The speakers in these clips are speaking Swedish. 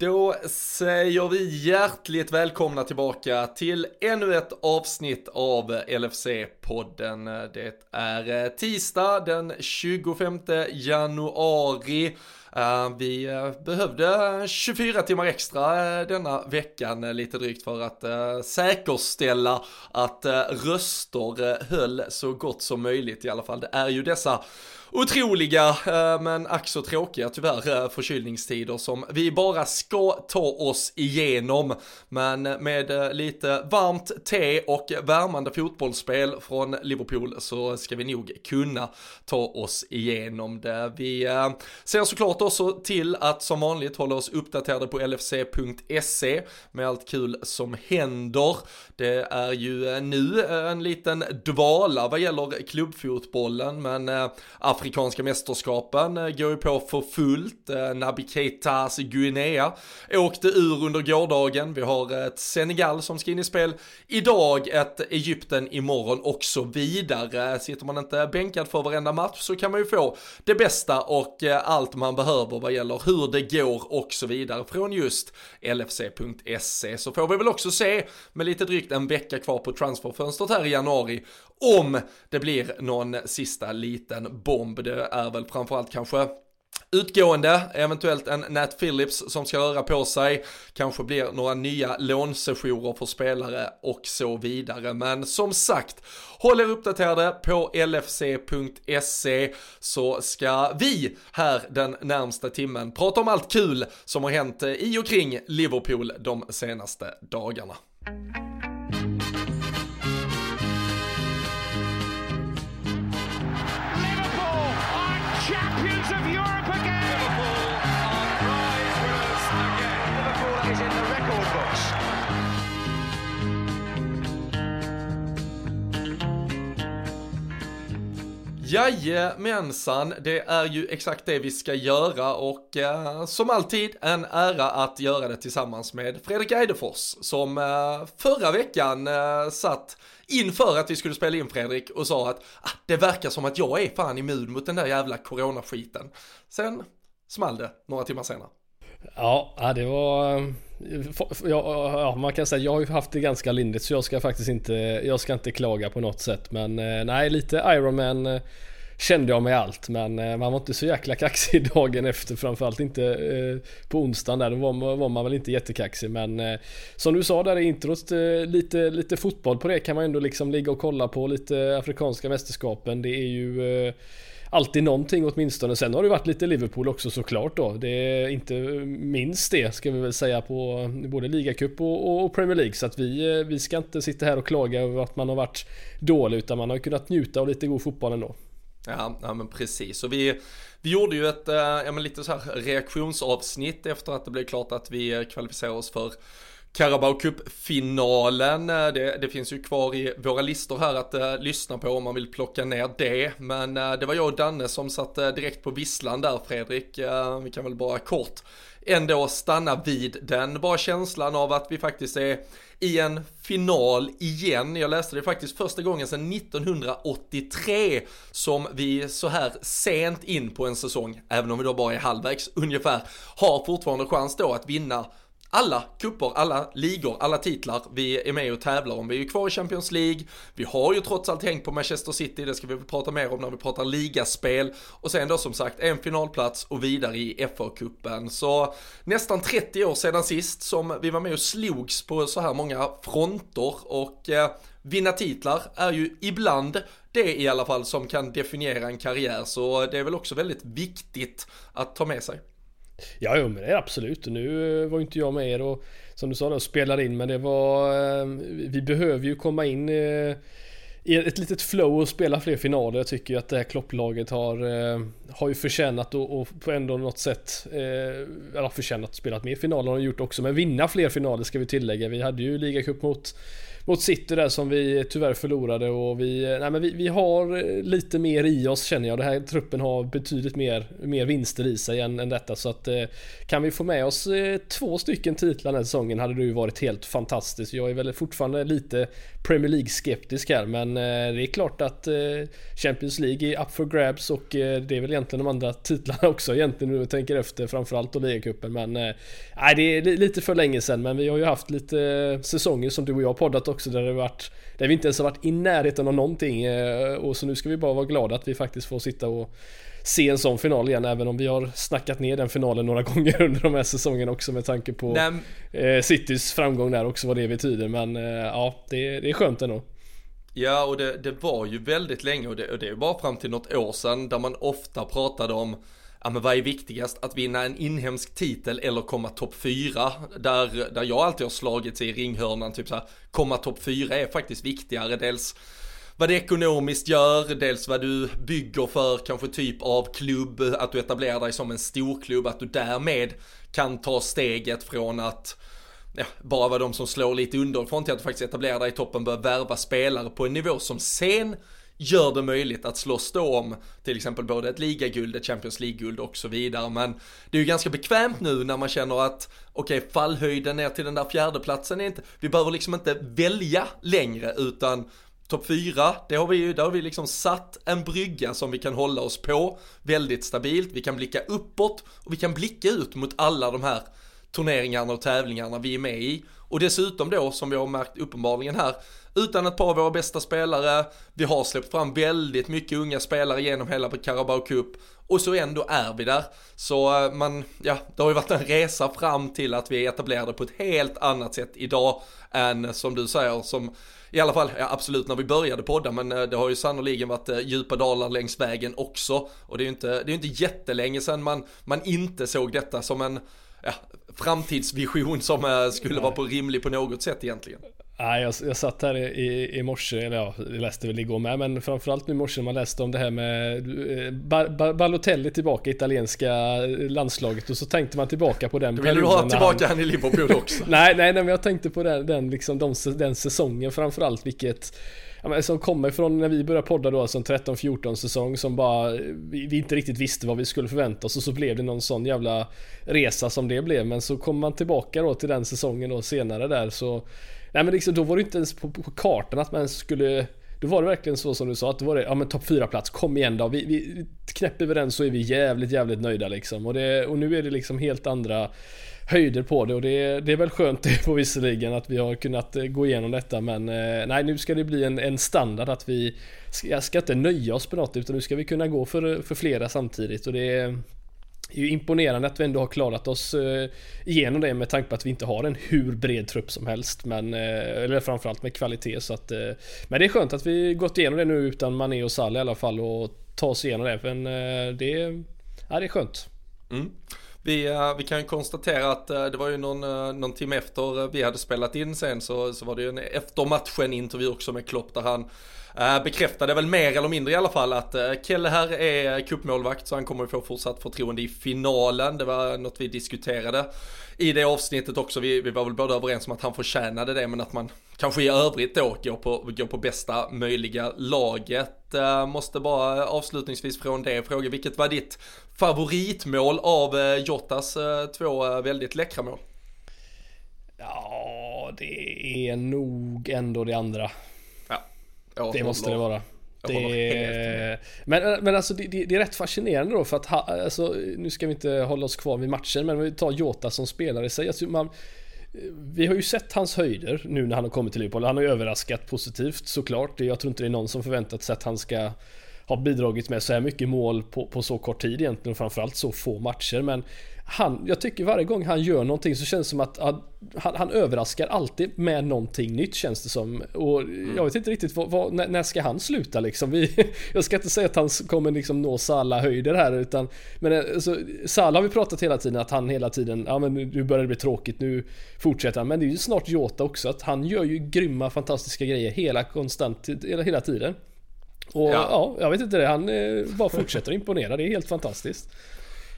Då säger vi hjärtligt välkomna tillbaka till ännu ett avsnitt av LFC podden. Det är eh, tisdag den 25 januari. Eh, vi eh, behövde 24 timmar extra denna veckan lite drygt för att säkerställa att röster höll så gott som möjligt i alla fall. Det är ju dessa otroliga men ack så tråkiga tyvärr förkylningstider som vi bara ska ta oss igenom. Men med lite varmt te och värmande fotbollsspel från från Liverpool så ska vi nog kunna ta oss igenom det. Vi eh, ser såklart också till att som vanligt hålla oss uppdaterade på lfc.se med allt kul som händer. Det är ju eh, nu eh, en liten dvala vad gäller klubbfotbollen men afrikanska mästerskapen går ju på för fullt. Nabi Keitas Guinea åkte ur under gårdagen. Vi har ett Senegal som ska in i spel idag, ett Egypten imorgon och så vidare. Sitter man inte bänkad för varenda match så kan man ju få det bästa och eh, allt man behöver vad gäller hur det går och så vidare från just LFC.se. Så får vi väl också se med lite drygt en vecka kvar på transferfönstret här i januari om det blir någon sista liten bomb. Det är väl framförallt kanske Utgående, eventuellt en Nat Phillips som ska röra på sig, kanske blir några nya lånsessioner för spelare och så vidare. Men som sagt, håll er uppdaterade på lfc.se så ska vi här den närmsta timmen prata om allt kul som har hänt i och kring Liverpool de senaste dagarna. Jajamensan, det är ju exakt det vi ska göra och eh, som alltid en ära att göra det tillsammans med Fredrik Eidefors som eh, förra veckan eh, satt inför att vi skulle spela in Fredrik och sa att ah, det verkar som att jag är fan immun mot den där jävla coronaskiten. Sen small det några timmar senare. Ja, det var eh, Ja, ja, man kan säga jag har ju haft det ganska lindrigt så jag ska faktiskt inte, jag ska inte klaga på något sätt. Men eh, nej, lite Ironman eh, kände jag med allt. Men eh, man var inte så jäkla kaxig dagen efter. Framförallt inte på onsdagen där. Då var, var man väl inte jättekaxig. Men som du sa där i introt, lite, lite fotboll på det kan man ändå liksom ligga och kolla på. Lite Afrikanska mästerskapen. Det är ju alltid någonting åtminstone. Sen har det varit lite Liverpool också såklart då. Det är inte minst det ska vi väl säga på både ligacup och, och Premier League. Så att vi, vi ska inte sitta här och klaga över att man har varit dålig utan man har kunnat njuta av lite god fotboll ändå. Ja, ja men precis. Och vi, vi gjorde ju ett, eh, ja men lite så här reaktionsavsnitt efter att det blev klart att vi kvalificerar oss för Carabao Cup-finalen. Eh, det, det, finns ju kvar i våra listor här att uh, lyssna på om man vill plocka ner det. Men uh, det var jag och Danne som satt uh, direkt på visslan där Fredrik. vi kan väl bara kort ändå stanna vid den. Bara känslan av att vi faktiskt är i en final igen. Jag läste det faktiskt första gången sedan 1983 som vi så här sent in på en säsong, även om vi då bara är halvvägs ungefär, har fortfarande chans då att vinna alla kupper, alla ligor, alla titlar vi är med och tävlar om. Vi är ju kvar i Champions League, vi har ju trots allt hängt på Manchester City, det ska vi prata mer om när vi pratar ligaspel. Och sen då som sagt en finalplats och vidare i FA-cupen. Så nästan 30 år sedan sist som vi var med och slogs på så här många fronter och eh, vinna titlar är ju ibland det i alla fall som kan definiera en karriär. Så det är väl också väldigt viktigt att ta med sig. Ja, jo, men det är absolut. Nu var inte jag med er och som du sa då spelar in men det var eh, Vi behöver ju komma in eh, i ett litet flow och spela fler finaler. Jag tycker ju att det här klopplaget har eh, Har ju förtjänat och, och på ändå något sätt Eller förtjänat att spela mer finaler har de gjort också men vinna fler finaler ska vi tillägga. Vi hade ju ligacup mot mot City där som vi tyvärr förlorade och vi, nej men vi, vi har lite mer i oss känner jag. Den här truppen har betydligt mer, mer vinster i sig än, än detta så att eh, kan vi få med oss eh, två stycken titlar den här säsongen hade det ju varit helt fantastiskt. Jag är väl fortfarande lite Premier League skeptisk här men eh, det är klart att eh, Champions League är up for grabs och eh, det är väl egentligen de andra titlarna också egentligen nu och tänker efter framförallt då ligacupen men eh, Nej det är lite för länge sedan men vi har ju haft lite säsonger som du och jag poddat poddat också där det varit Där vi inte ens har varit i närheten av någonting eh, och så nu ska vi bara vara glada att vi faktiskt får sitta och se en sån final igen även om vi har snackat ner den finalen några gånger under de här säsongerna också med tanke på Nej. Citys framgång där också vad det betyder men ja det, det är skönt ändå. Ja, och det, det var ju väldigt länge och det, och det är bara fram till något år sedan där man ofta pratade om Ja men vad är viktigast? Att vinna en inhemsk titel eller komma topp 4? Där, där jag alltid har slagits i ringhörnan, typ så här, komma topp 4 är faktiskt viktigare. Dels vad det ekonomiskt gör, dels vad du bygger för kanske typ av klubb, att du etablerar dig som en storklubb. att du därmed kan ta steget från att ja, bara vara de som slår lite underifrån till att faktiskt etablera dig i toppen Börja värva spelare på en nivå som sen gör det möjligt att slåss då om till exempel både ett ligaguld, ett Champions League-guld och så vidare. Men det är ju ganska bekvämt nu när man känner att okej, okay, fallhöjden ner till den där fjärdeplatsen är inte, vi behöver liksom inte välja längre utan topp fyra, det har vi ju, där har vi liksom satt en brygga som vi kan hålla oss på väldigt stabilt. Vi kan blicka uppåt och vi kan blicka ut mot alla de här turneringarna och tävlingarna vi är med i. Och dessutom då, som vi har märkt uppenbarligen här, utan ett par av våra bästa spelare, vi har släppt fram väldigt mycket unga spelare genom hela Carabao Cup och så ändå är vi där. Så eh, man, ja, det har ju varit en resa fram till att vi är etablerade på ett helt annat sätt idag än som du säger, som i alla fall, ja, absolut när vi började podda, men eh, det har ju sannoliken varit eh, djupa dalar längs vägen också. Och det är ju inte, det är inte jättelänge sedan man, man inte såg detta som en ja, framtidsvision som eh, skulle vara på rimlig på något sätt egentligen. Nej, jag, jag satt här i, i morse, eller ja, jag läste väl igår med, men framförallt nu i morse när man läste om det här med eh, ba, ba, Balotelli tillbaka i italienska landslaget och så tänkte man tillbaka på den Då vill du ha tillbaka han, han i Liverpool också? nej, nej, nej, men jag tänkte på den, den, liksom, de, den säsongen framförallt, vilket ja, som kommer från när vi började podda då, alltså 13-14 säsong som bara vi, vi, inte riktigt visste vad vi skulle förvänta oss och så blev det någon sån jävla resa som det blev. Men så kommer man tillbaka då till den säsongen då senare där så Nej men liksom, då var det inte ens på, på kartan att man skulle då var det verkligen så som du sa att då var det, ja men topp 4 plats, kom igen då. Vi, vi knäpper vi den så är vi jävligt jävligt nöjda liksom. Och, det, och nu är det liksom helt andra höjder på det och det, det är väl skönt det på visserligen att vi har kunnat eh, gå igenom detta men eh, nej nu ska det bli en, en standard att vi ska, ska inte nöja oss på något utan nu ska vi kunna gå för, för flera samtidigt och det är ju imponerande att vi ändå har klarat oss eh, igenom det med tanke på att vi inte har en hur bred trupp som helst men eh, eller framförallt med kvalitet så att eh, men det är skönt att vi gått igenom det nu utan Mané och Salah i alla fall och ta oss igenom det men eh, det, ja, det är skönt. Mm. Vi, vi kan ju konstatera att det var ju någon, någon timme efter vi hade spelat in sen så, så var det ju en efter matchen intervju också med Klopp där han Eh, bekräftade väl mer eller mindre i alla fall att eh, Kelle här är kuppmålvakt så han kommer att få fortsatt förtroende i finalen. Det var något vi diskuterade i det avsnittet också. Vi, vi var väl båda överens om att han förtjänade det men att man kanske i övrigt då går på, går på bästa möjliga laget. Eh, måste bara avslutningsvis från det fråga, vilket var ditt favoritmål av Jottas två väldigt läckra mål? Ja, det är nog ändå det andra. Det måste det vara. Det, men, men alltså det, det, är rätt fascinerande då för att ha, alltså, nu ska vi inte hålla oss kvar vid matchen men vi tar Jota som spelare i sig. Alltså man, vi har ju sett hans höjder nu när han har kommit till Liverpool. Han har ju överraskat positivt såklart. Jag tror inte det är någon som förväntat sig att han ska ha bidragit med så här mycket mål på, på så kort tid egentligen och framförallt så få matcher. Men han, jag tycker varje gång han gör någonting så känns det som att, han, han, överraskar alltid med någonting nytt känns det som. Och mm. jag vet inte riktigt vad, vad, när, när, ska han sluta liksom? Vi, jag ska inte säga att han kommer liksom nå Salah höjder här utan Men alltså, Salah har vi pratat hela tiden att han hela tiden, ja men nu börjar det bli tråkigt, nu fortsätter han. Men det är ju snart Jota också att han gör ju grymma fantastiska grejer hela konstant, hela, hela tiden. Och ja. ja, jag vet inte det, han eh, bara fortsätter imponera, det är helt fantastiskt.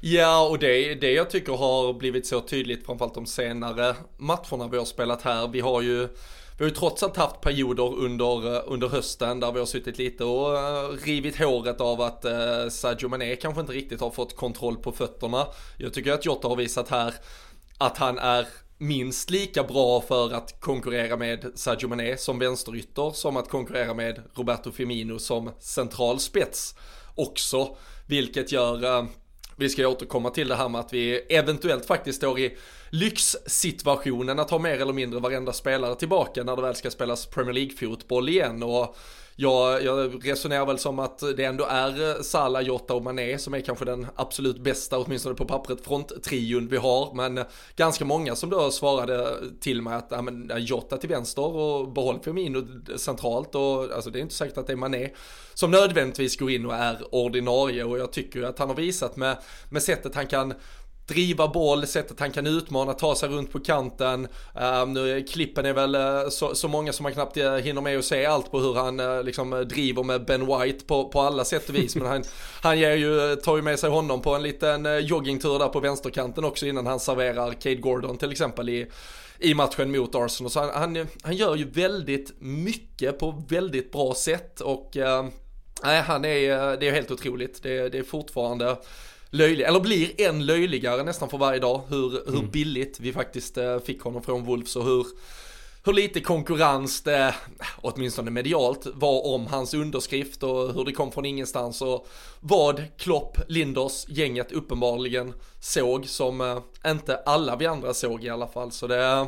Ja, och det, det jag tycker har blivit så tydligt, framförallt de senare matcherna vi har spelat här. Vi har ju vi har ju trots allt haft perioder under, eh, under hösten där vi har suttit lite och eh, rivit håret av att eh, Sadio Mané kanske inte riktigt har fått kontroll på fötterna. Jag tycker att Jota har visat här att han är minst lika bra för att konkurrera med Sadio Mané som vänsterytter som att konkurrera med Roberto Firmino som central spets. också. Vilket gör eh, vi ska återkomma till det här med att vi eventuellt faktiskt står i lyxsituationen att ha mer eller mindre varenda spelare tillbaka när det väl ska spelas Premier League-fotboll igen. Och jag, jag resonerar väl som att det ändå är eh, Salah, Jota och Mané som är kanske den absolut bästa, åtminstone på pappret, fronttrion vi har. Men eh, ganska många som då svarade till mig att ja, men, Jota till vänster och behåll Firmino centralt och alltså det är inte säkert att det är Mané som nödvändigtvis går in och är ordinarie och jag tycker att han har visat med, med sättet han kan driva boll, sättet han kan utmana, ta sig runt på kanten. Uh, nu, klippen är väl uh, så, så, många som man knappt uh, hinner med att se allt på hur han uh, liksom driver med Ben White på, på alla sätt och vis. Men han, han ger ju, tar ju med sig honom på en liten joggingtur där på vänsterkanten också innan han serverar Cade Gordon till exempel i i matchen mot Arsenal. Så han, han, han gör ju väldigt mycket på väldigt bra sätt och nej, han är, det är helt otroligt. Det, det är fortfarande löjlig, eller blir än löjligare nästan för varje dag hur, hur mm. billigt vi faktiskt eh, fick honom från Wolves och hur hur lite konkurrens det, åtminstone medialt, var om hans underskrift och hur det kom från ingenstans och vad Klopp, Linders, gänget uppenbarligen såg som eh, inte alla vi andra såg i alla fall. Så det,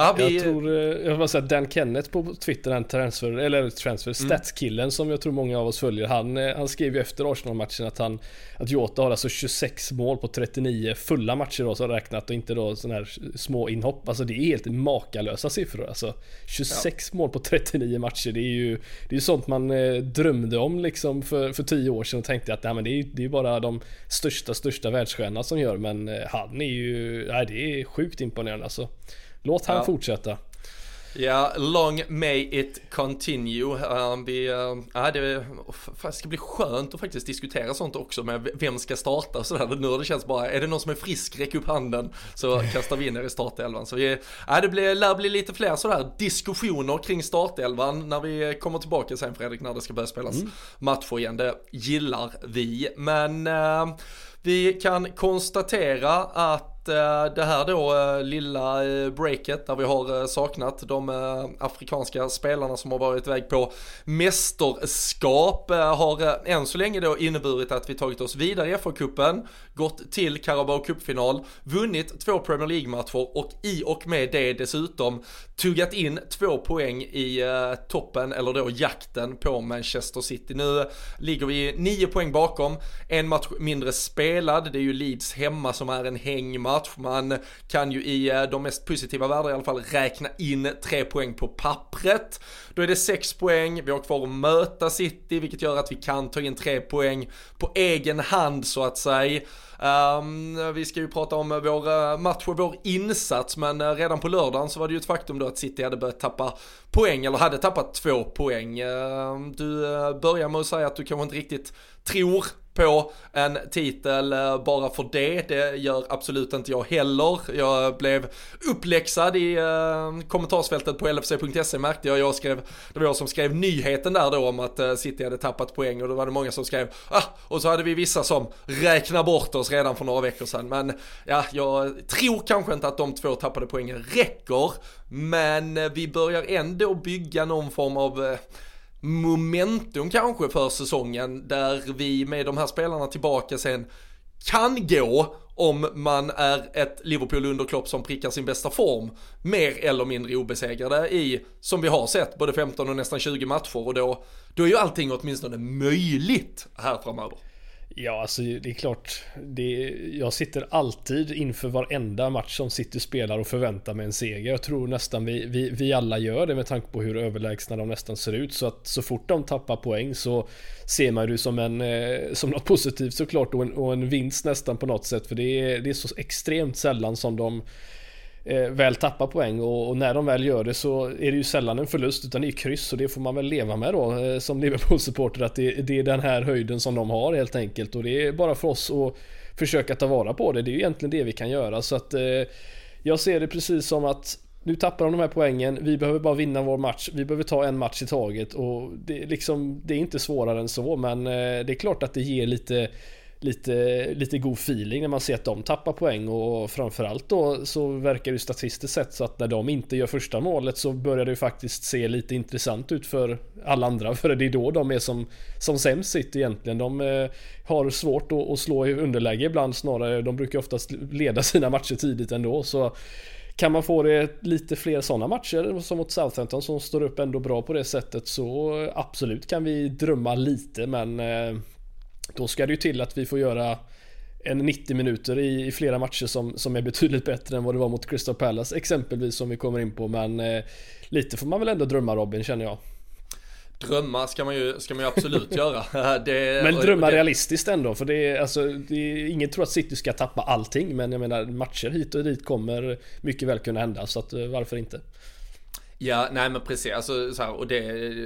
Ja, vi... Jag tror, eh, jag vill säga Dan Kenneth på Twitter, den transfer, eller transfer, mm. statskillen som jag tror många av oss följer. Han, eh, han skrev ju efter Arsenal-matchen att han, att Jota har alltså 26 mål på 39 fulla matcher då, så räknat och inte då sådana här små inhopp. Alltså det är helt makalösa siffror alltså. 26 ja. mål på 39 matcher, det är ju, det är sånt man eh, drömde om liksom för, för 10 år sedan och tänkte att nej, men det är, är bara de största, största världsstjärnorna som gör, men han är ju, nej det är sjukt imponerande alltså. Låt han ja. fortsätta. Ja, long may it continue. Uh, vi, uh, ja, det, ska bli skönt att faktiskt diskutera sånt också med vem ska starta och sådär. Nu har det känns bara, är det någon som är frisk, räck upp handen så kastar vi in er i startelvan. Så vi, ja, det blir, lär bli lite fler sådär diskussioner kring startelvan när vi kommer tillbaka sen Fredrik, när det ska börja spelas mm. matcher igen. Det gillar vi, men uh, vi kan konstatera att att eh, det här då eh, lilla eh, breaket där vi har saknat de afrikanska spelarna som har varit iväg på mästerskap har än så länge då inneburit att vi tagit oss vidare i FA-cupen, gått till Carabao Cup-final, vunnit två Premier League-matcher och i och med det dessutom tuggat in två poäng i toppen eller då jakten på Manchester City. Nu ligger vi nio poäng bakom, en match mindre spelad, det är ju Leeds hemma som är en hängmatch match. Man kan ju i eh, de mest positiva världar i alla fall räkna in tre poäng på pappret. Då är det sex poäng, vi har kvar att möta City, vilket gör att vi kan ta in tre poäng på egen hand så att säga. Um, vi ska ju prata om vår eh, match och vår insats, men eh, redan på lördagen så var det ju ett faktum då att City hade börjat tappa poäng, eller hade tappat två poäng. Uh, du börjar med att säga att du kanske inte riktigt tror på en titel eh, bara för det. Det gör absolut inte jag heller. Jag blev uppläxad i eh, kommentarsfältet på lfc.se märkte jag. jag skrev, det var jag som skrev nyheten där då om att eh, City hade tappat poäng och då var det många som skrev ah, och så hade vi vissa som räknar bort oss redan för några veckor sedan. Men ja, jag tror kanske inte att de två tappade poängen räcker. Men vi börjar ändå bygga någon form av momentum kanske för säsongen där vi med de här spelarna tillbaka sen kan gå om man är ett Liverpool under Klopp som prickar sin bästa form mer eller mindre obesegrade i, som vi har sett, både 15 och nästan 20 matcher och då, då är ju allting åtminstone möjligt här framöver. Ja, alltså det är klart. Det, jag sitter alltid inför varenda match som City spelar och förväntar mig en seger. Jag tror nästan vi, vi, vi alla gör det med tanke på hur överlägsna de nästan ser ut. Så att så fort de tappar poäng så ser man det som, en, eh, som något positivt såklart och en, och en vinst nästan på något sätt. För det är, det är så extremt sällan som de Eh, väl tappar poäng och, och, när de väl gör det så är det ju sällan en förlust utan det är kryss och det får man väl leva med då eh, som Liverpool-supporter att det, det, är den här höjden som de har helt enkelt. Och det är bara för oss att försöka ta vara på det. Det är ju egentligen det vi kan göra. Så att eh, jag ser det precis som att nu tappar de de här poängen, vi behöver bara vinna vår match, vi behöver ta en match i taget. Och det, liksom, det är inte svårare än så men eh, det är klart att det ger lite lite, lite god feeling när man ser att de tappar poäng och framförallt då så verkar det statistiskt sett så att när de inte gör första målet så börjar det faktiskt se lite intressant ut för alla andra för det är då de är som, som sämst sitt egentligen. De eh, har svårt att, att slå i underläge ibland snarare. De brukar oftast leda sina matcher tidigt ändå så kan man få det lite fler sådana matcher som mot Southampton som står upp ändå bra på det sättet så absolut kan vi drömma lite men eh, då ska det ju till att vi får göra en 90 minuter i, i, flera matcher som, som är betydligt bättre än vad det var mot Crystal Palace exempelvis som vi kommer in på men eh, lite får man väl ändå drömma Robin känner jag. Drömma ska man ju, ska man ju absolut göra. Det, men drömma det, realistiskt ändå för det är alltså, det är, ingen tror att City ska tappa allting men jag menar matcher hit och dit kommer mycket väl kunna hända så att eh, varför inte? Ja, nej men precis. Alltså, så här, och det,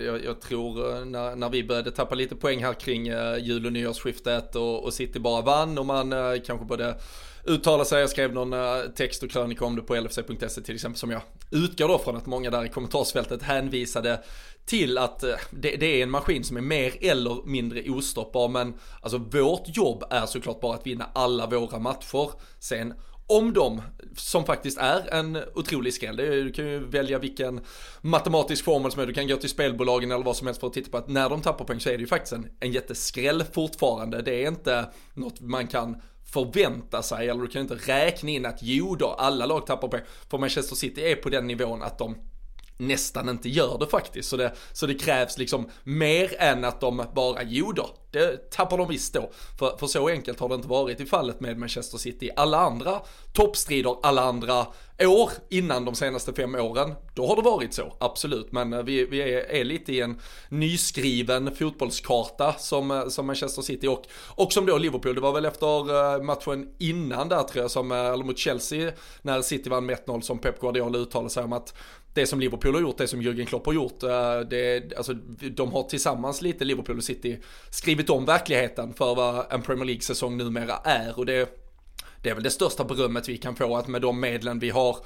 jag, jag, tror eh, när, när vi började tappa lite poäng här kring uh, jul och nyårsskiftet och, och City bara vann och man uh, kanske både uttala sig. Jag skrev någon text och krönika om det på lfc.se till exempel som jag utgår då från att många där i kommentarsfältet hänvisade till att det, det, är en maskin som är mer eller mindre ostoppbar men alltså vårt jobb är såklart bara att vinna alla våra matcher. Sen om de, som faktiskt är en otrolig skräll, du kan ju välja vilken matematisk formel som är, du kan gå till spelbolagen eller vad som helst för att titta på att när de tappar poäng så är det ju faktiskt en, en jätteskräll fortfarande. Det är inte något man kan förvänta sig, eller du kan inte räkna in att jo då, alla lag tappar poäng. För Manchester City är på den nivån att de nästan inte gör det faktiskt. Så det, så det krävs liksom mer än att de bara, jo då, det tappar de visst då. För, för så enkelt har det inte varit i fallet med Manchester City. Alla andra toppstrider, alla andra år innan de senaste fem åren, då har det varit så, absolut. Men eh, vi, vi är, är, lite i en nyskriven fotbollskarta som, eh, som Manchester City och, och som då Liverpool. Det var väl efter eh, matchen innan där tror jag, som, eller mot Chelsea, när City vann med 1-0 som Pep Guardiola uttalade sig om att det som Liverpool har gjort, det som Jürgen Klopp har gjort, det, alltså, de har tillsammans lite, Liverpool och City, skrivit om verkligheten för vad en Premier League-säsong numera är. Och det, det är väl det största berömmet vi kan få, att med de medlen vi har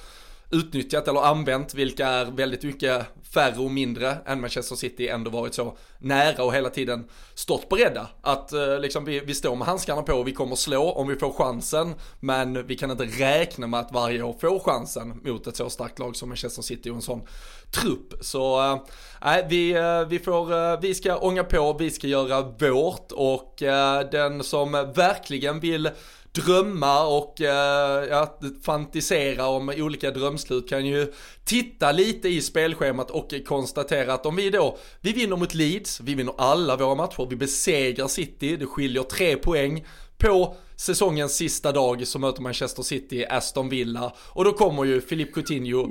utnyttjat eller använt, vilka är väldigt mycket färre och mindre än Manchester City ändå varit så nära och hela tiden stått beredda. Att eh, liksom vi, vi står med handskarna på och vi kommer slå om vi får chansen. Men vi kan inte räkna med att varje år få chansen mot ett så starkt lag som Manchester City och en sån trupp. Så eh, nej, vi, eh, vi, får, eh, vi ska ånga på, vi ska göra vårt och eh, den som verkligen vill drömma och eh, ja, fantisera om olika drömslut kan ju titta lite i spelschemat och konstatera att om vi då, vi vinner mot Leeds, vi vinner alla våra matcher, vi besegrar City, det skiljer tre poäng på säsongens sista dag så möter Manchester City Aston Villa och då kommer ju Philippe Coutinho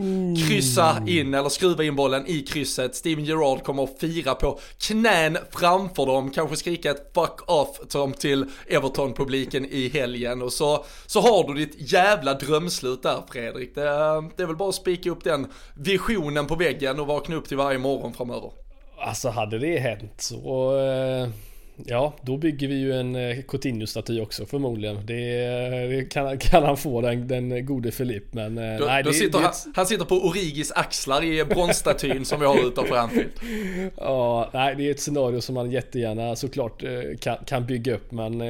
kryssa in eller skruva in bollen i krysset. Steven Gerrard kommer att fira på knän framför dem, kanske skrika ett fuck off som till Everton-publiken i helgen och så, så har du ditt jävla drömslut där Fredrik. Det, det är väl bara att spika upp den visionen på väggen och vakna upp till varje morgon framöver. Alltså hade det hänt så eh Ja, då bygger vi ju en eh, Coutinho-staty också förmodligen. Det, det kan, kan, han få den, den gode Filip men... Eh, då, nej, då det, sitter det, han, han, sitter på Origis axlar i bronsstatyn som vi har utanför Anfield. Ja, nej det är ett scenario som man jättegärna såklart eh, kan, kan bygga upp men...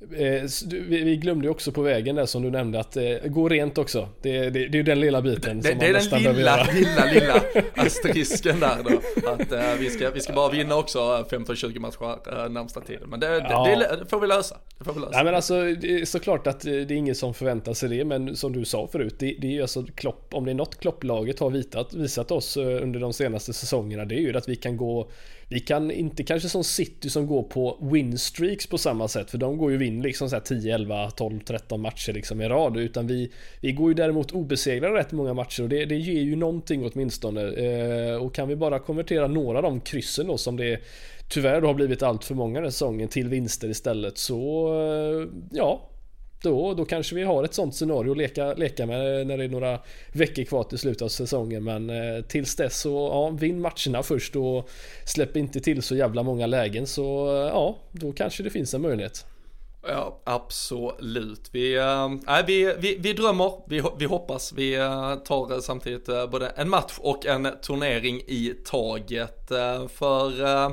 Eh, vi glömde ju också på vägen där som du nämnde att eh, gå rent också. Det, det, det är ju den lilla biten. Det, det är den lilla, lilla, lilla asterisken där då. Att uh, vi, ska, vi ska bara vinna också 15-20 matcher närmsta tiden. Men det, ja. det, får vi lösa. Det får vi lösa. Nej men alltså det är såklart att det är ingen som förväntar sig det. Men som du sa förut, det, det är ju alltså Klopp, om det är något Klopplaget har visat, visat oss under de senaste säsongerna. Det är ju att vi kan gå vi kan inte kanske som City som går på winstreaks på samma sätt för de går ju vinn liksom så 10, 11, 12, 13 matcher liksom i rad utan vi, vi går ju däremot obesegrade rätt många matcher och det, det ger ju någonting åtminstone. Eh, och kan vi bara konvertera några av de kryssen då som det tyvärr då har blivit allt för många den säsongen till vinster istället så eh, ja då, då kanske vi har ett sånt scenario att leka, leka med när det är några veckor kvar till slutet av säsongen. Men eh, tills dess så ja, vinn matcherna först och släpp inte till så jävla många lägen så eh, ja, då kanske det finns en möjlighet. Ja, absolut. Vi, äh, vi, vi, vi drömmer, vi, vi hoppas, vi eh, tar eh, samtidigt både en match och en turnering i taget. För äh,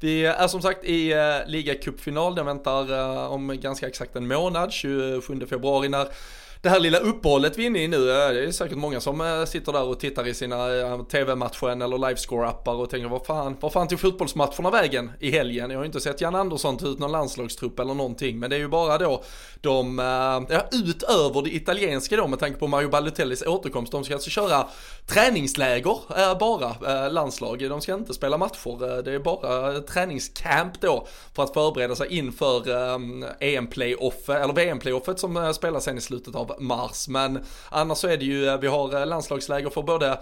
vi är som sagt i äh, ligacupfinal, den väntar om ganska exakt en månad, 27 februari när det här lilla uppehållet vi är inne i nu, det är säkert många som eh, sitter där och tittar i sina eh, tv-matchen eller livescore-appar och tänker vad fan, vad fan tog fotbollsmatcherna vägen i helgen? Jag har ju inte sett Jan Andersson ta ut någon landslagstrupp eller någonting, men det är ju bara då de, eh, ja, utöver det italienska då med tanke på Mario Balotellis återkomst, de ska alltså köra träningsläger bara, landslag, de ska inte spela matcher, det är bara träningscamp då för att förbereda sig inför EM-playoff, eller VM-playoffet som spelas sen i slutet av mars. Men annars så är det ju, eh, vi har eh, landslagsläger för både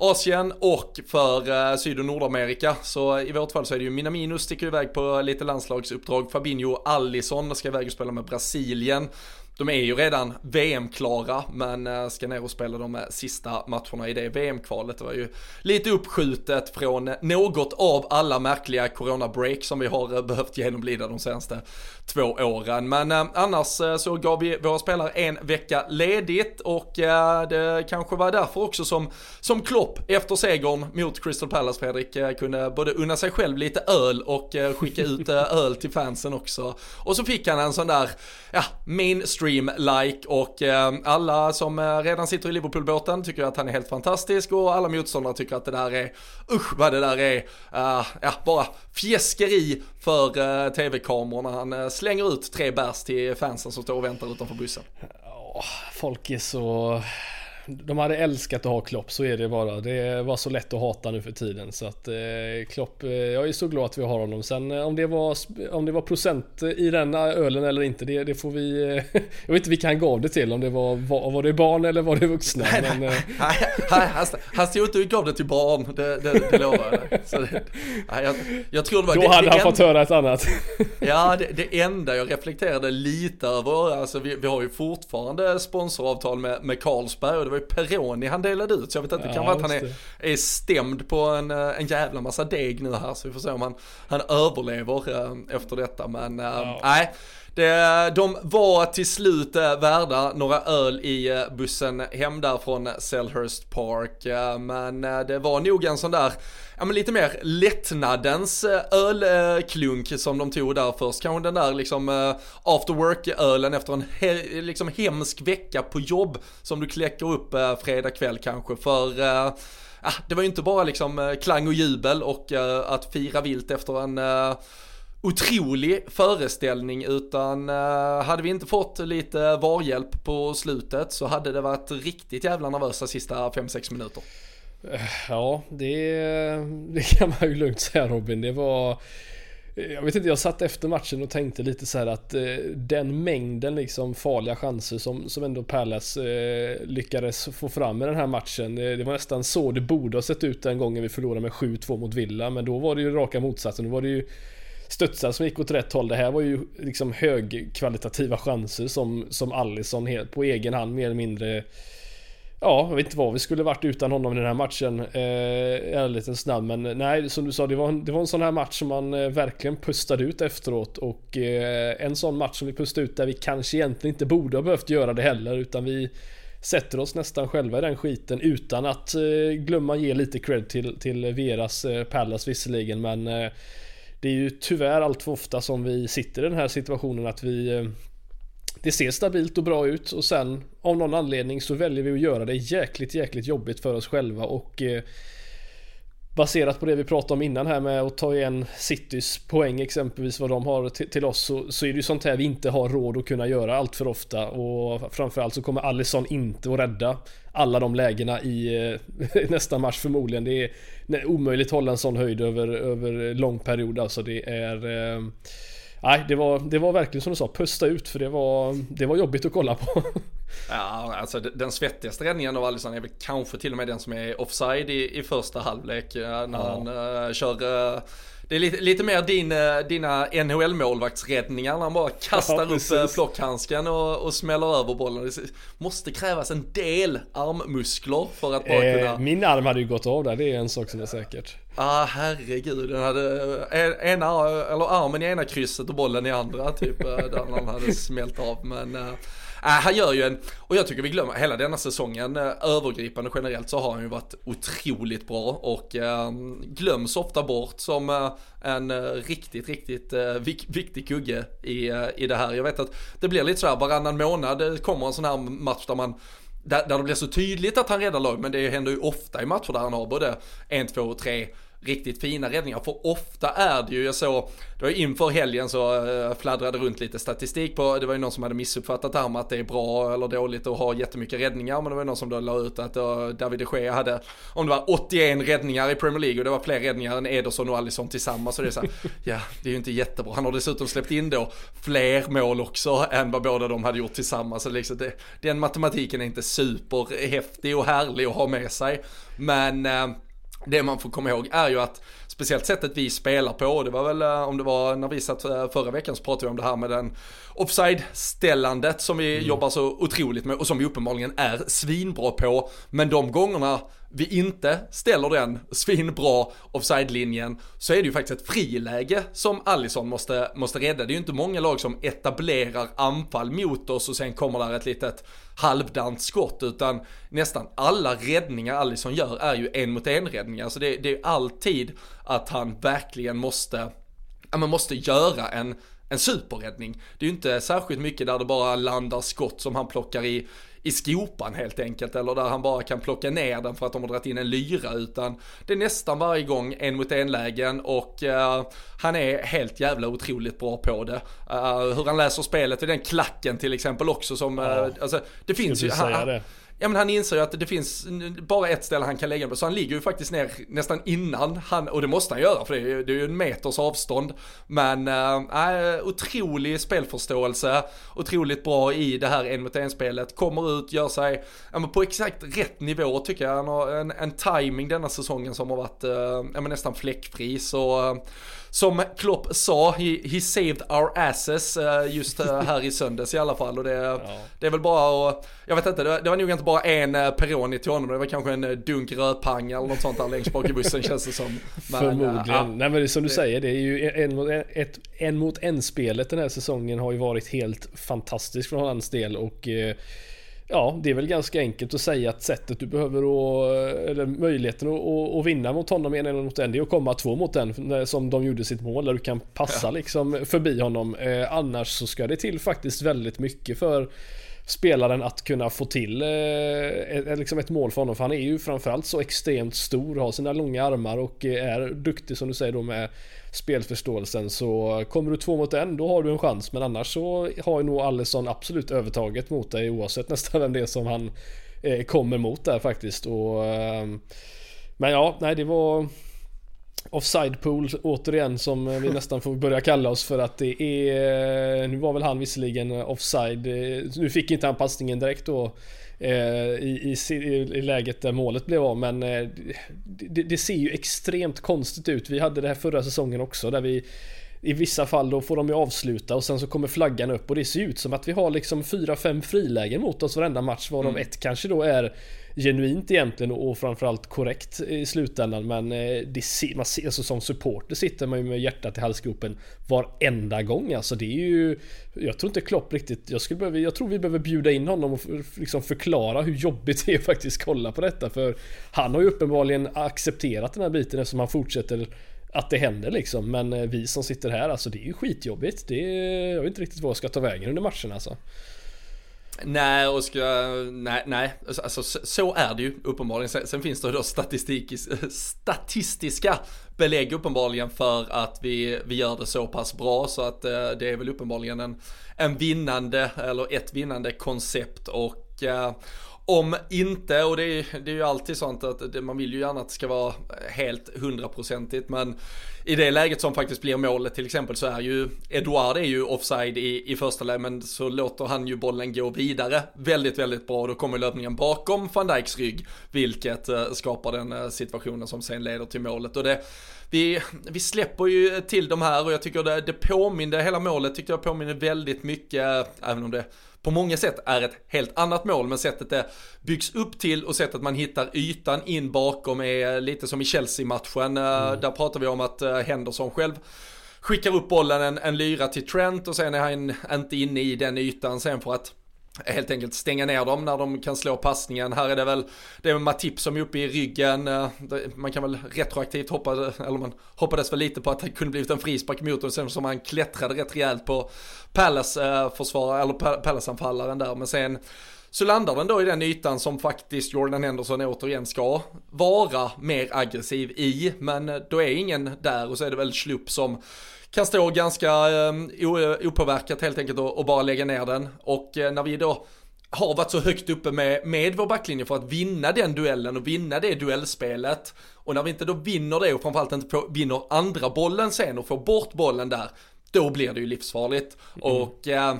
Asien och för eh, Syd och Nordamerika. Så i vårt fall så är det ju Minamino sticker iväg på lite landslagsuppdrag. Fabinho Allison ska iväg och spela med Brasilien. De är ju redan VM-klara men eh, ska ner och spela de eh, sista matcherna i det VM-kvalet. Det var ju lite uppskjutet från eh, något av alla märkliga corona-break som vi har behövt genomlida de senaste två åren. Men annars så gav vi våra spelare en vecka ledigt och det kanske var därför också som, som Klopp efter segern mot Crystal Palace Fredrik kunde både unna sig själv lite öl och skicka ut öl till fansen också. Och så fick han en sån där, ja, mainstream-like och ehm, alla som eh, redan sitter i Liverpool-båten tycker att han är helt fantastisk och alla motståndare tycker att det där är, usch vad det där är, uh, ja bara fjäskeri för eh, uh, tv-kamerorna. Han slänger ut tre bärs till fansen som står och väntar utanför bussen. folk är så de hade älskat att ha Klopp, så är det bara. Det var så lätt att hata nu för tiden. Så att eh, Klopp, eh, jag är så glad att vi har honom. Sen eh, om det var, om det var procent i den ölen eller inte, det, det får vi... Eh, jag vet inte vilka han gav det till, om det var, var, var det barn eller var det vuxna. Nej, men, nej, nej, han, han stod inte och gav det till barn, det, det, det lovar jag så det, nej, jag, jag tror det var... Då det, hade det han fått höra ett annat. ja, det, det enda jag reflekterade lite över, alltså vi, vi har ju fortfarande sponsoravtal med, med Carlsberg och det var ju Peroni han delade ut. Så jag vet inte, det kan vara att han är, är stämd på en, eh, en jävla massa deg nu här. Så vi får se om han, han överlever äh, efter detta. Men äh, ja. nej. Det, de var till slut värda några öl i bussen hem där från Selhurst Park. Men det var nog en sån där ja men lite mer lättnadens eh, ölklunk som de tog där först. Kanske den där liksom eh, after work-ölen efter en he liksom hemsk vecka på jobb som du kläcker upp eh, fredag kväll kanske. För ja, det var ju inte bara liksom klang och jubel och att fira vilt efter en otrolig föreställning utan eh, hade vi inte fått lite varhjälp på slutet så hade det varit riktigt jävla nervösa sista 5-6 minuter. Eh, ja, det, det kan man ju lugnt säga Robin. Det var... Jag vet inte, jag satt efter matchen och tänkte lite så här att eh, den mängden liksom farliga chanser som, som ändå Palace eh, lyckades få fram i den här matchen. Det, det, var nästan så det borde ha sett ut den gången vi förlorade med 7-2 mot Villa. Men då var det ju raka motsatsen. Då var det ju studsar som gick åt rätt håll. Det här var ju liksom högkvalitativa chanser som, som Allison på egen hand mer eller mindre Ja, jag vet inte vad vi skulle varit utan honom i den här matchen. Eh, en liten snabb, men nej, som du sa, det var, en, det var en sån här match som man eh, verkligen pustade ut efteråt. Och eh, en sån match som vi pustade ut där vi kanske egentligen inte borde ha behövt göra det heller, utan vi sätter oss nästan själva i den skiten utan att eh, glömma ge lite cred till, till Veras eh, Pallas visserligen, men eh, det är ju tyvärr allt för ofta som vi sitter i den här situationen att vi eh, det ser stabilt och bra ut och sen av någon anledning så väljer vi att göra det jäkligt jäkligt jobbigt för oss själva och eh, Baserat på det vi pratade om innan här med att ta igen Citys poäng exempelvis vad de har till oss så, så är det ju sånt här vi inte har råd att kunna göra allt för ofta och framförallt så kommer Allison inte att rädda alla de lägena i eh, nästa match förmodligen. Det är omöjligt att hålla en sån höjd över, över lång period alltså. Det är eh, Nej, det var, det var verkligen som du sa, pusta ut för det var, det var jobbigt att kolla på. Ja, alltså den svettigaste räddningen av Alisson är väl kanske till och med den som är offside i, i första halvlek. När ja. han uh, kör uh, Det är lite, lite mer din, eh, dina NHL-målvaktsräddningar när han bara kastar ja, upp plockhandsken och, och smäller över bollen. Det måste krävas en del armmuskler för att bara eh, kunna... Min arm hade ju gått av där, det är en sak som är säkert. Ah herregud, den hade ena, eller armen i ena krysset och bollen i andra typ, där han hade smält av. Men Äh, han gör ju en, och jag tycker vi glömmer, hela denna säsongen eh, övergripande generellt så har han ju varit otroligt bra och äh, glöms ofta bort som äh, en eh, riktigt, riktigt äh, vik viktig kugge i, i det här. Jag vet att det blir lite så här varannan månad kommer en sån här match där man där, där det blir så tydligt att han räddar lag, men det händer ju ofta i matcher där han har både en, två och tre riktigt fina räddningar. För ofta är det ju, jag såg, det var inför helgen så äh, fladdrade runt lite statistik på, det var ju någon som hade missuppfattat det här med att det är bra eller dåligt att ha jättemycket räddningar. Men det var någon som då la ut att uh, David de Gea hade, om det var 81 räddningar i Premier League och det var fler räddningar än Ederson och Alisson tillsammans. Så det är så här, ja, det är ju inte jättebra. Han har dessutom släppt in då fler mål också än vad båda de hade gjort tillsammans. Så liksom det, den matematiken är inte superhäftig och härlig att ha med sig. Men äh, det man får komma ihåg är ju att speciellt sättet vi spelar på, det var väl eh, om det var när vi satt eh, förra veckan så pratade vi om det här med den offside-ställandet som vi mm. jobbar så otroligt med och som vi uppenbarligen är svinbra på. Men de gångerna vi inte ställer den svinbra offside-linjen så är det ju faktiskt ett friläge som Allison måste, måste rädda. Det är ju inte många lag som etablerar anfall mot oss och sen kommer där ett litet halvdant skott utan nästan alla räddningar Allison gör är ju en mot en räddningar. Så det, det är alltid att han verkligen måste, ja man måste göra en en superräddning. Det är ju inte särskilt mycket där det bara landar skott som han plockar i, i skopan helt enkelt eller där han bara kan plocka ner den för att de har dragit in en lyra utan det är nästan varje gång en mot en lägen och uh, han är helt jävla otroligt bra på det. Uh, hur han läser spelet i den klacken till exempel också som, uh, alltså det finns ju. Han, Ja men han inser ju att det finns bara ett ställe han kan lägga den på, så han ligger ju faktiskt ner nästan innan han, och det måste han göra för det är ju, det är ju en meters avstånd. Men äh, otrolig spelförståelse, otroligt bra i det här en mot en spelet, kommer ut, gör sig, ja men på exakt rätt nivå tycker jag. Han har en, en timing denna säsongen som har varit, äh, ja men nästan fläckfri så som Klopp sa, he, he saved our asses uh, just uh, här i söndags i alla fall. Och det, ja. det är väl bara att, jag vet inte, det var, det var nog inte bara en uh, Peroni till honom, det var kanske en dunk rödpang eller något sånt där längst bak i bussen känns det som. Men, Förmodligen. Nej men det är som du det, säger, det är ju en mot en, ett, en mot en spelet den här säsongen har ju varit helt fantastiskt från hans del och Ja, det är väl ganska enkelt att säga att sättet du behöver att, eller möjligheten att, att vinna mot honom en eller mot en, det är att komma två mot en som de gjorde sitt mål, där du kan passa ja. liksom förbi honom. Eh, annars så ska det till faktiskt väldigt mycket för spelaren att kunna få till eh, liksom ett mål för honom. För han är ju framförallt så extremt stor, har sina långa armar och är duktig som du säger då med spelförståelsen. Så kommer du två mot en, då har du en chans. Men annars så har ju nog Allison absolut övertaget mot dig oavsett nästan vem det är som han eh, kommer mot där faktiskt. Och, eh, men ja, nej det var Offside pool återigen som vi nästan får börja kalla oss för att det är Nu var väl han visserligen offside Nu fick inte han passningen direkt då i, i, i, läget där målet blev av men det, det, ser ju extremt konstigt ut. Vi hade det här förra säsongen också där vi i vissa fall då får de ju avsluta och sen så kommer flaggan upp och det ser ut som att vi har liksom 4-5 frilägen mot oss varenda match varav mm. ett kanske då är genuint egentligen och framförallt korrekt i slutändan men eh, det ser, man ser, alltså som supporter sitter man ju med hjärtat i halsgropen varenda gång alltså det är ju Jag tror inte Klopp riktigt Jag, skulle behöva, jag tror vi behöver bjuda in honom och liksom förklara hur jobbigt det är att faktiskt kolla på detta för Han har ju uppenbarligen accepterat den här biten eftersom han fortsätter att det händer liksom. Men eh, vi som sitter här, alltså det är ju skitjobbigt. Det är, jag vet inte riktigt vad jag ska ta vägen under matchen alltså. Nej, och ska, nej, nej, alltså, alltså så är det ju uppenbarligen. Sen, sen finns det då statistiska belägg uppenbarligen för att vi, vi gör det så pass bra. Så att eh, det är väl uppenbarligen en, en vinnande, eller ett vinnande koncept. Och eh, om inte, och det är, det är ju alltid sånt att det, man vill ju gärna att det ska vara helt hundraprocentigt, men i det läget som faktiskt blir målet till exempel så är ju Eduard är ju offside i, i första läget, men så låter han ju bollen gå vidare väldigt, väldigt bra. Då kommer löpningen bakom van Dijks rygg, vilket eh, skapar den eh, situationen som sen leder till målet. Och det, vi, vi släpper ju till de här och jag tycker det, det påminner, hela målet tyckte jag påminner väldigt mycket, även om det på många sätt är ett helt annat mål, men sättet det byggs upp till och sättet man hittar ytan in bakom är lite som i Chelsea-matchen. Eh, mm. Där pratar vi om att eh, Henderson själv skickar upp bollen en, en lyra till Trent och sen är han inte inne i den ytan sen för att helt enkelt stänga ner dem när de kan slå passningen. Här är det väl, det är Matip som är uppe i ryggen. Eh, man kan väl retroaktivt hoppa, eller man hoppades väl lite på att det kunde blivit en frispark mot dem sen som han klättrade rätt rejält på Palace-försvararen, eh, eller Palace-anfallaren där. Men sen så landar den då i den ytan som faktiskt Jordan Henderson återigen ska vara mer aggressiv i. Men eh, då är ingen där och så är det väl Schlupp som kan stå ganska eh, opåverkat helt enkelt och, och, bara lägga ner den. Och eh, när vi då har varit så högt uppe med, med vår backlinje för att vinna den duellen och vinna det duellspelet. Och när vi inte då vinner det och framförallt inte vinner andra bollen sen och får bort bollen där, då blir det ju livsfarligt. Mm. Och eh,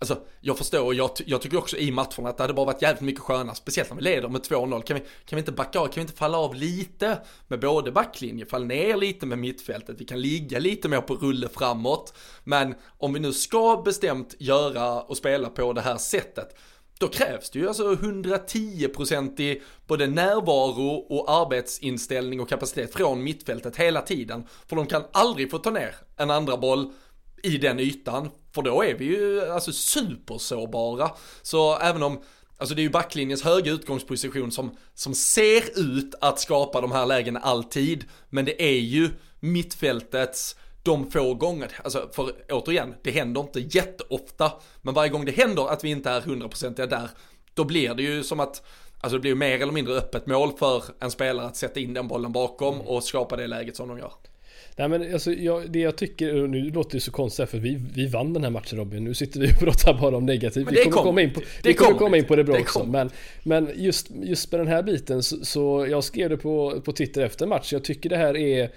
Alltså jag förstår, jag, jag tycker också i matcherna att det hade bara varit jävligt mycket skönare, speciellt när vi leder med 2-0. Kan vi, kan vi inte backa av, kan vi inte falla av lite med både backlinje, falla ner lite med mittfältet, vi kan ligga lite mer på rulle framåt. Men om vi nu ska bestämt göra och spela på det här sättet, då krävs det ju alltså 110% i både närvaro och arbetsinställning och kapacitet från mittfältet hela tiden. För de kan aldrig få ta ner en andra boll i den ytan. För då är vi ju alltså supersårbara. Så även om Alltså det är ju backlinjens höga utgångsposition som, som ser ut att skapa de här lägena alltid. Men det är ju mittfältets de få gånger, alltså för återigen, det händer inte jätteofta. Men varje gång det händer att vi inte är hundraprocentiga där, då blir det ju som att Alltså det blir mer eller mindre öppet mål för en spelare att sätta in den bollen bakom och skapa det läget som de gör. Nej men alltså jag, det jag tycker, och nu låter det så konstigt för vi, vi vann den här matchen Robin. Nu sitter vi och pratar bara om negativt. Vi kommer, kom, komma in på, vi kommer komma in på det bra det också. Men, men just, just med den här biten så, så jag skrev det på, på Twitter efter matchen. Jag tycker det här är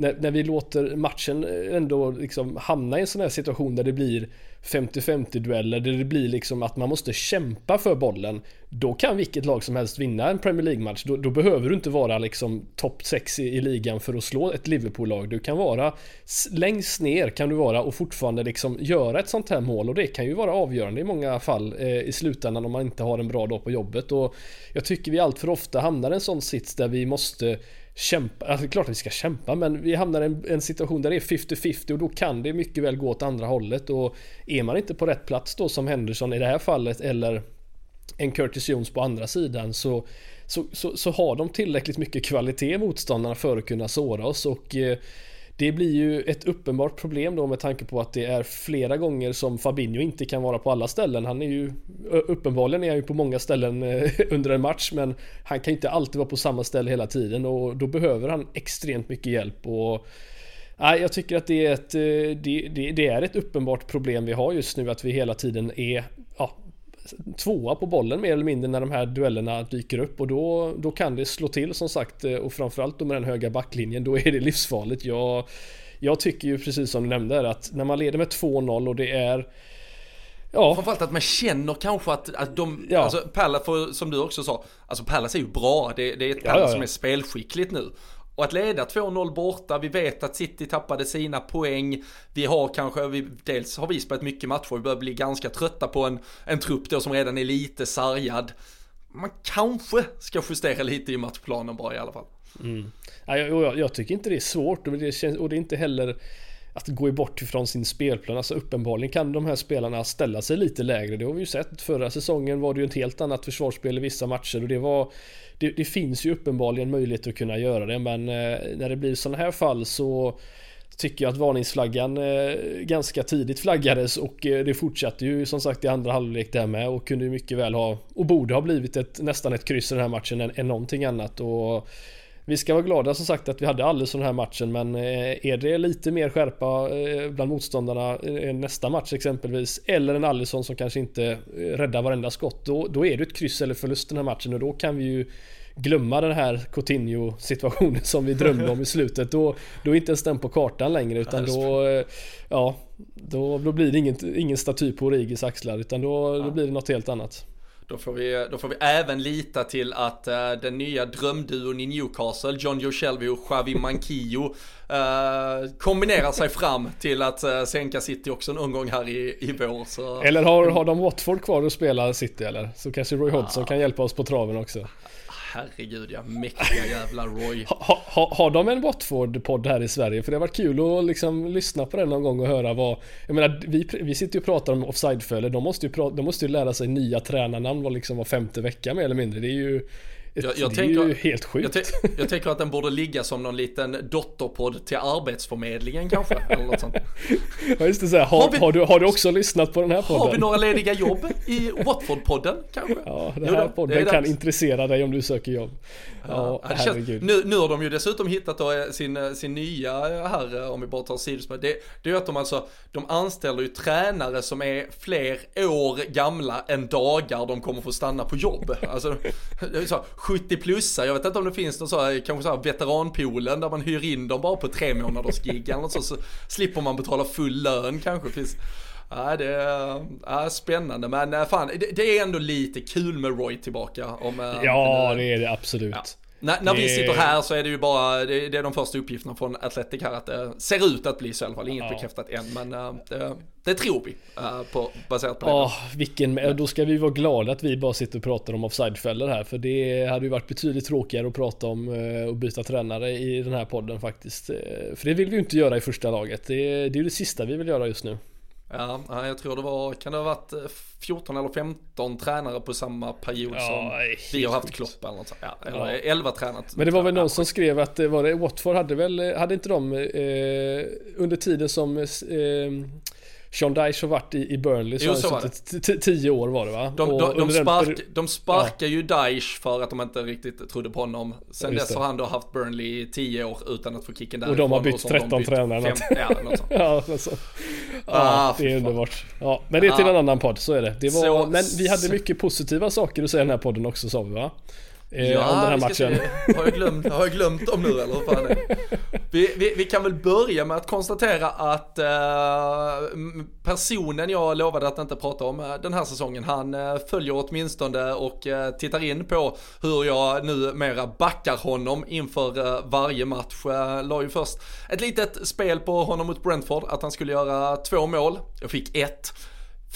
när, när vi låter matchen eh, ändå liksom hamna i en sån här situation där det blir 50-50 dueller där det blir liksom att man måste kämpa för bollen. Då kan vilket lag som helst vinna en Premier League-match. Då, då, behöver du inte vara liksom topp 6 i, i, ligan för att slå ett Liverpool-lag. Du kan vara längst ner kan du vara och fortfarande liksom göra ett sånt här mål och det kan ju vara avgörande i många fall eh, i slutändan om man inte har en bra dag på jobbet. Och jag tycker vi allt för ofta hamnar i en sån sits där vi måste kämpa, alltså klart att vi ska kämpa men vi hamnar i en, en, situation där det är 50-50 och då kan det mycket väl gå åt andra hållet. Och är man inte på rätt plats då som Henderson i det här fallet eller en Curtis Jones på andra sidan så, så, så, så har de tillräckligt mycket kvalitet motståndarna för att kunna såra oss. Och eh, det blir ju ett uppenbart problem då med tanke på att det är flera gånger som Fabinho inte kan vara på alla ställen. Han är ju uppenbarligen är han ju på många ställen eh, under en match men han kan inte alltid vara på samma ställe hela tiden och då behöver han extremt mycket hjälp och Nej, jag tycker att det är, ett, eh, det, det, det, är ett uppenbart problem vi har just nu att vi hela tiden är ja, tvåa på bollen mer eller mindre när de här duellerna dyker upp och då, då kan det slå till som sagt eh, och framförallt då med den höga backlinjen då är det livsfarligt. Jag, jag tycker ju precis som du nämnde att när man leder med 2-0 och det är Ja. Framförallt att man känner kanske att, att de, ja. alltså Pallas, som du också sa, alltså Pallas är ju bra, det, det är ett Pallas ja, ja, som är spelskickligt nu. Och att leda 2-0 borta, vi vet att City tappade sina poäng. Vi har kanske, vi, dels har vi spelat mycket matcher, vi börjar bli ganska trötta på en, en trupp då som redan är lite sargad. Man kanske ska justera lite i matchplanen bara i alla fall. Mm. jag, jag, jag, tycker inte det är svårt och det, känns, och det är inte heller att gå bort ifrån sin spelplan. Alltså uppenbarligen kan de här spelarna ställa sig lite lägre. Det har vi ju sett. Förra säsongen var det ju ett helt annat försvarsspel i vissa matcher och det var det, det finns ju uppenbarligen möjlighet att kunna göra det men eh, när det blir sådana här fall så tycker jag att varningsflaggan eh, ganska tidigt flaggades och eh, det fortsatte ju som sagt i andra halvlek där med och kunde mycket väl ha och borde ha blivit ett, nästan ett kryss i den här matchen än, än någonting annat och vi ska vara glada som sagt att vi hade alldeles den här matchen men är det lite mer skärpa bland motståndarna nästa match exempelvis eller en Allison som kanske inte räddar varenda skott då, då är det ett kryss eller förlust den här matchen och då kan vi ju glömma den här Coutinho situationen som vi drömde om i slutet. Då, då är inte ens den på kartan längre utan då, ja, då, då blir det ingen, ingen staty på Origis axlar utan då, då blir det något helt annat. Då får, vi, då får vi även lita till att uh, den nya drömduon i Newcastle, John Joe Shelby och Xavi Manquillo, uh, kombinerar sig fram till att uh, sänka City också någon gång här i, i vår. Så. Eller har, har de Watford kvar att spela City eller? Så kanske Roy Hodgson kan hjälpa oss på traven också herregud ja, mäktiga jävla Roy. Ha, ha, har de en Watford-podd här i Sverige? För det har varit kul att liksom lyssna på den någon gång och höra vad... Jag menar, vi, vi sitter ju och pratar om offside-följer. De måste ju, de måste ju lära sig nya tränarnamn var, liksom var femte vecka mer eller mindre. Det är ju jag, jag det tänker, är ju helt sjukt. Jag, jag, tänker att den borde ligga som någon liten dotterpodd till Arbetsförmedlingen kanske. Eller något sånt. Ja just det, så här, har, har, vi, har, du, har du också lyssnat på den här podden? Har vi några lediga jobb i Watford-podden kanske? Ja, den här jo, podden kan dags. intressera dig om du söker jobb. Ja, ja herregud. Nu, nu har de ju dessutom hittat då eh, sin, eh, sin nya här, eh, om vi bara tar sidospår. Det, det är ju att de alltså, de anställer ju tränare som är fler år gamla än dagar de kommer få stanna på jobb. Alltså, det är så 70 plussar, jag vet inte om det finns någon så här, kanske så här veteranpoolen där man hyr in dem bara på tre månaders gig eller så, så slipper man betala full lön kanske. Finns, Ja, det är ja, spännande men äh, fan det, det, är ändå lite kul med Roy tillbaka. Om, äh, ja det är det absolut. Ja. När, när det... vi sitter här så är det ju bara, det, det, är de första uppgifterna från Atletic här att det ser ut att bli så i alla fall. Inget ja. bekräftat än men äh, det, det, tror vi på, baserat på det. Ja, vilken, då ska vi vara glada att vi bara sitter och pratar om offsidefällor här för det hade ju varit betydligt tråkigare att prata om och byta tränare i den här podden faktiskt. För det vill vi ju inte göra i första laget. Det, det är ju det sista vi vill göra just nu. Ja, jag tror det var, kan det ha varit 14 eh, eller 15 tränare på samma period ja, som vi har haft Klopp eller något ja, eller ja. 11 tränare. Men det var väl någon som skrev att var det Watford hade väl, hade inte de eh, under tiden som eh, Sean Dyche har varit i, i Burnley så, jo, så suttit tio år var det va? De, de, de, spark, de sparkar ja. ju Dyche för att de inte riktigt trodde på honom. Sen dess har han då haft Burnley i tio år utan att få kicken därifrån. Och de har bytt och 13 tränare. ja, något sånt. ja, ja ah, det är underbart. Ja, men det är till ah. en annan podd, så är det. det var, så, men vi hade mycket positiva saker att säga i den här podden också sa vi va? Eh, ja, om den här matchen. Har jag, glömt, har jag glömt dem nu eller vad fan är vi, vi, vi, kan väl börja med att konstatera att eh, personen jag lovade att inte prata om eh, den här säsongen, han eh, följer åtminstone och eh, tittar in på hur jag numera backar honom inför eh, varje match. Eh, la ju först ett litet spel på honom mot Brentford, att han skulle göra två mål. Jag fick ett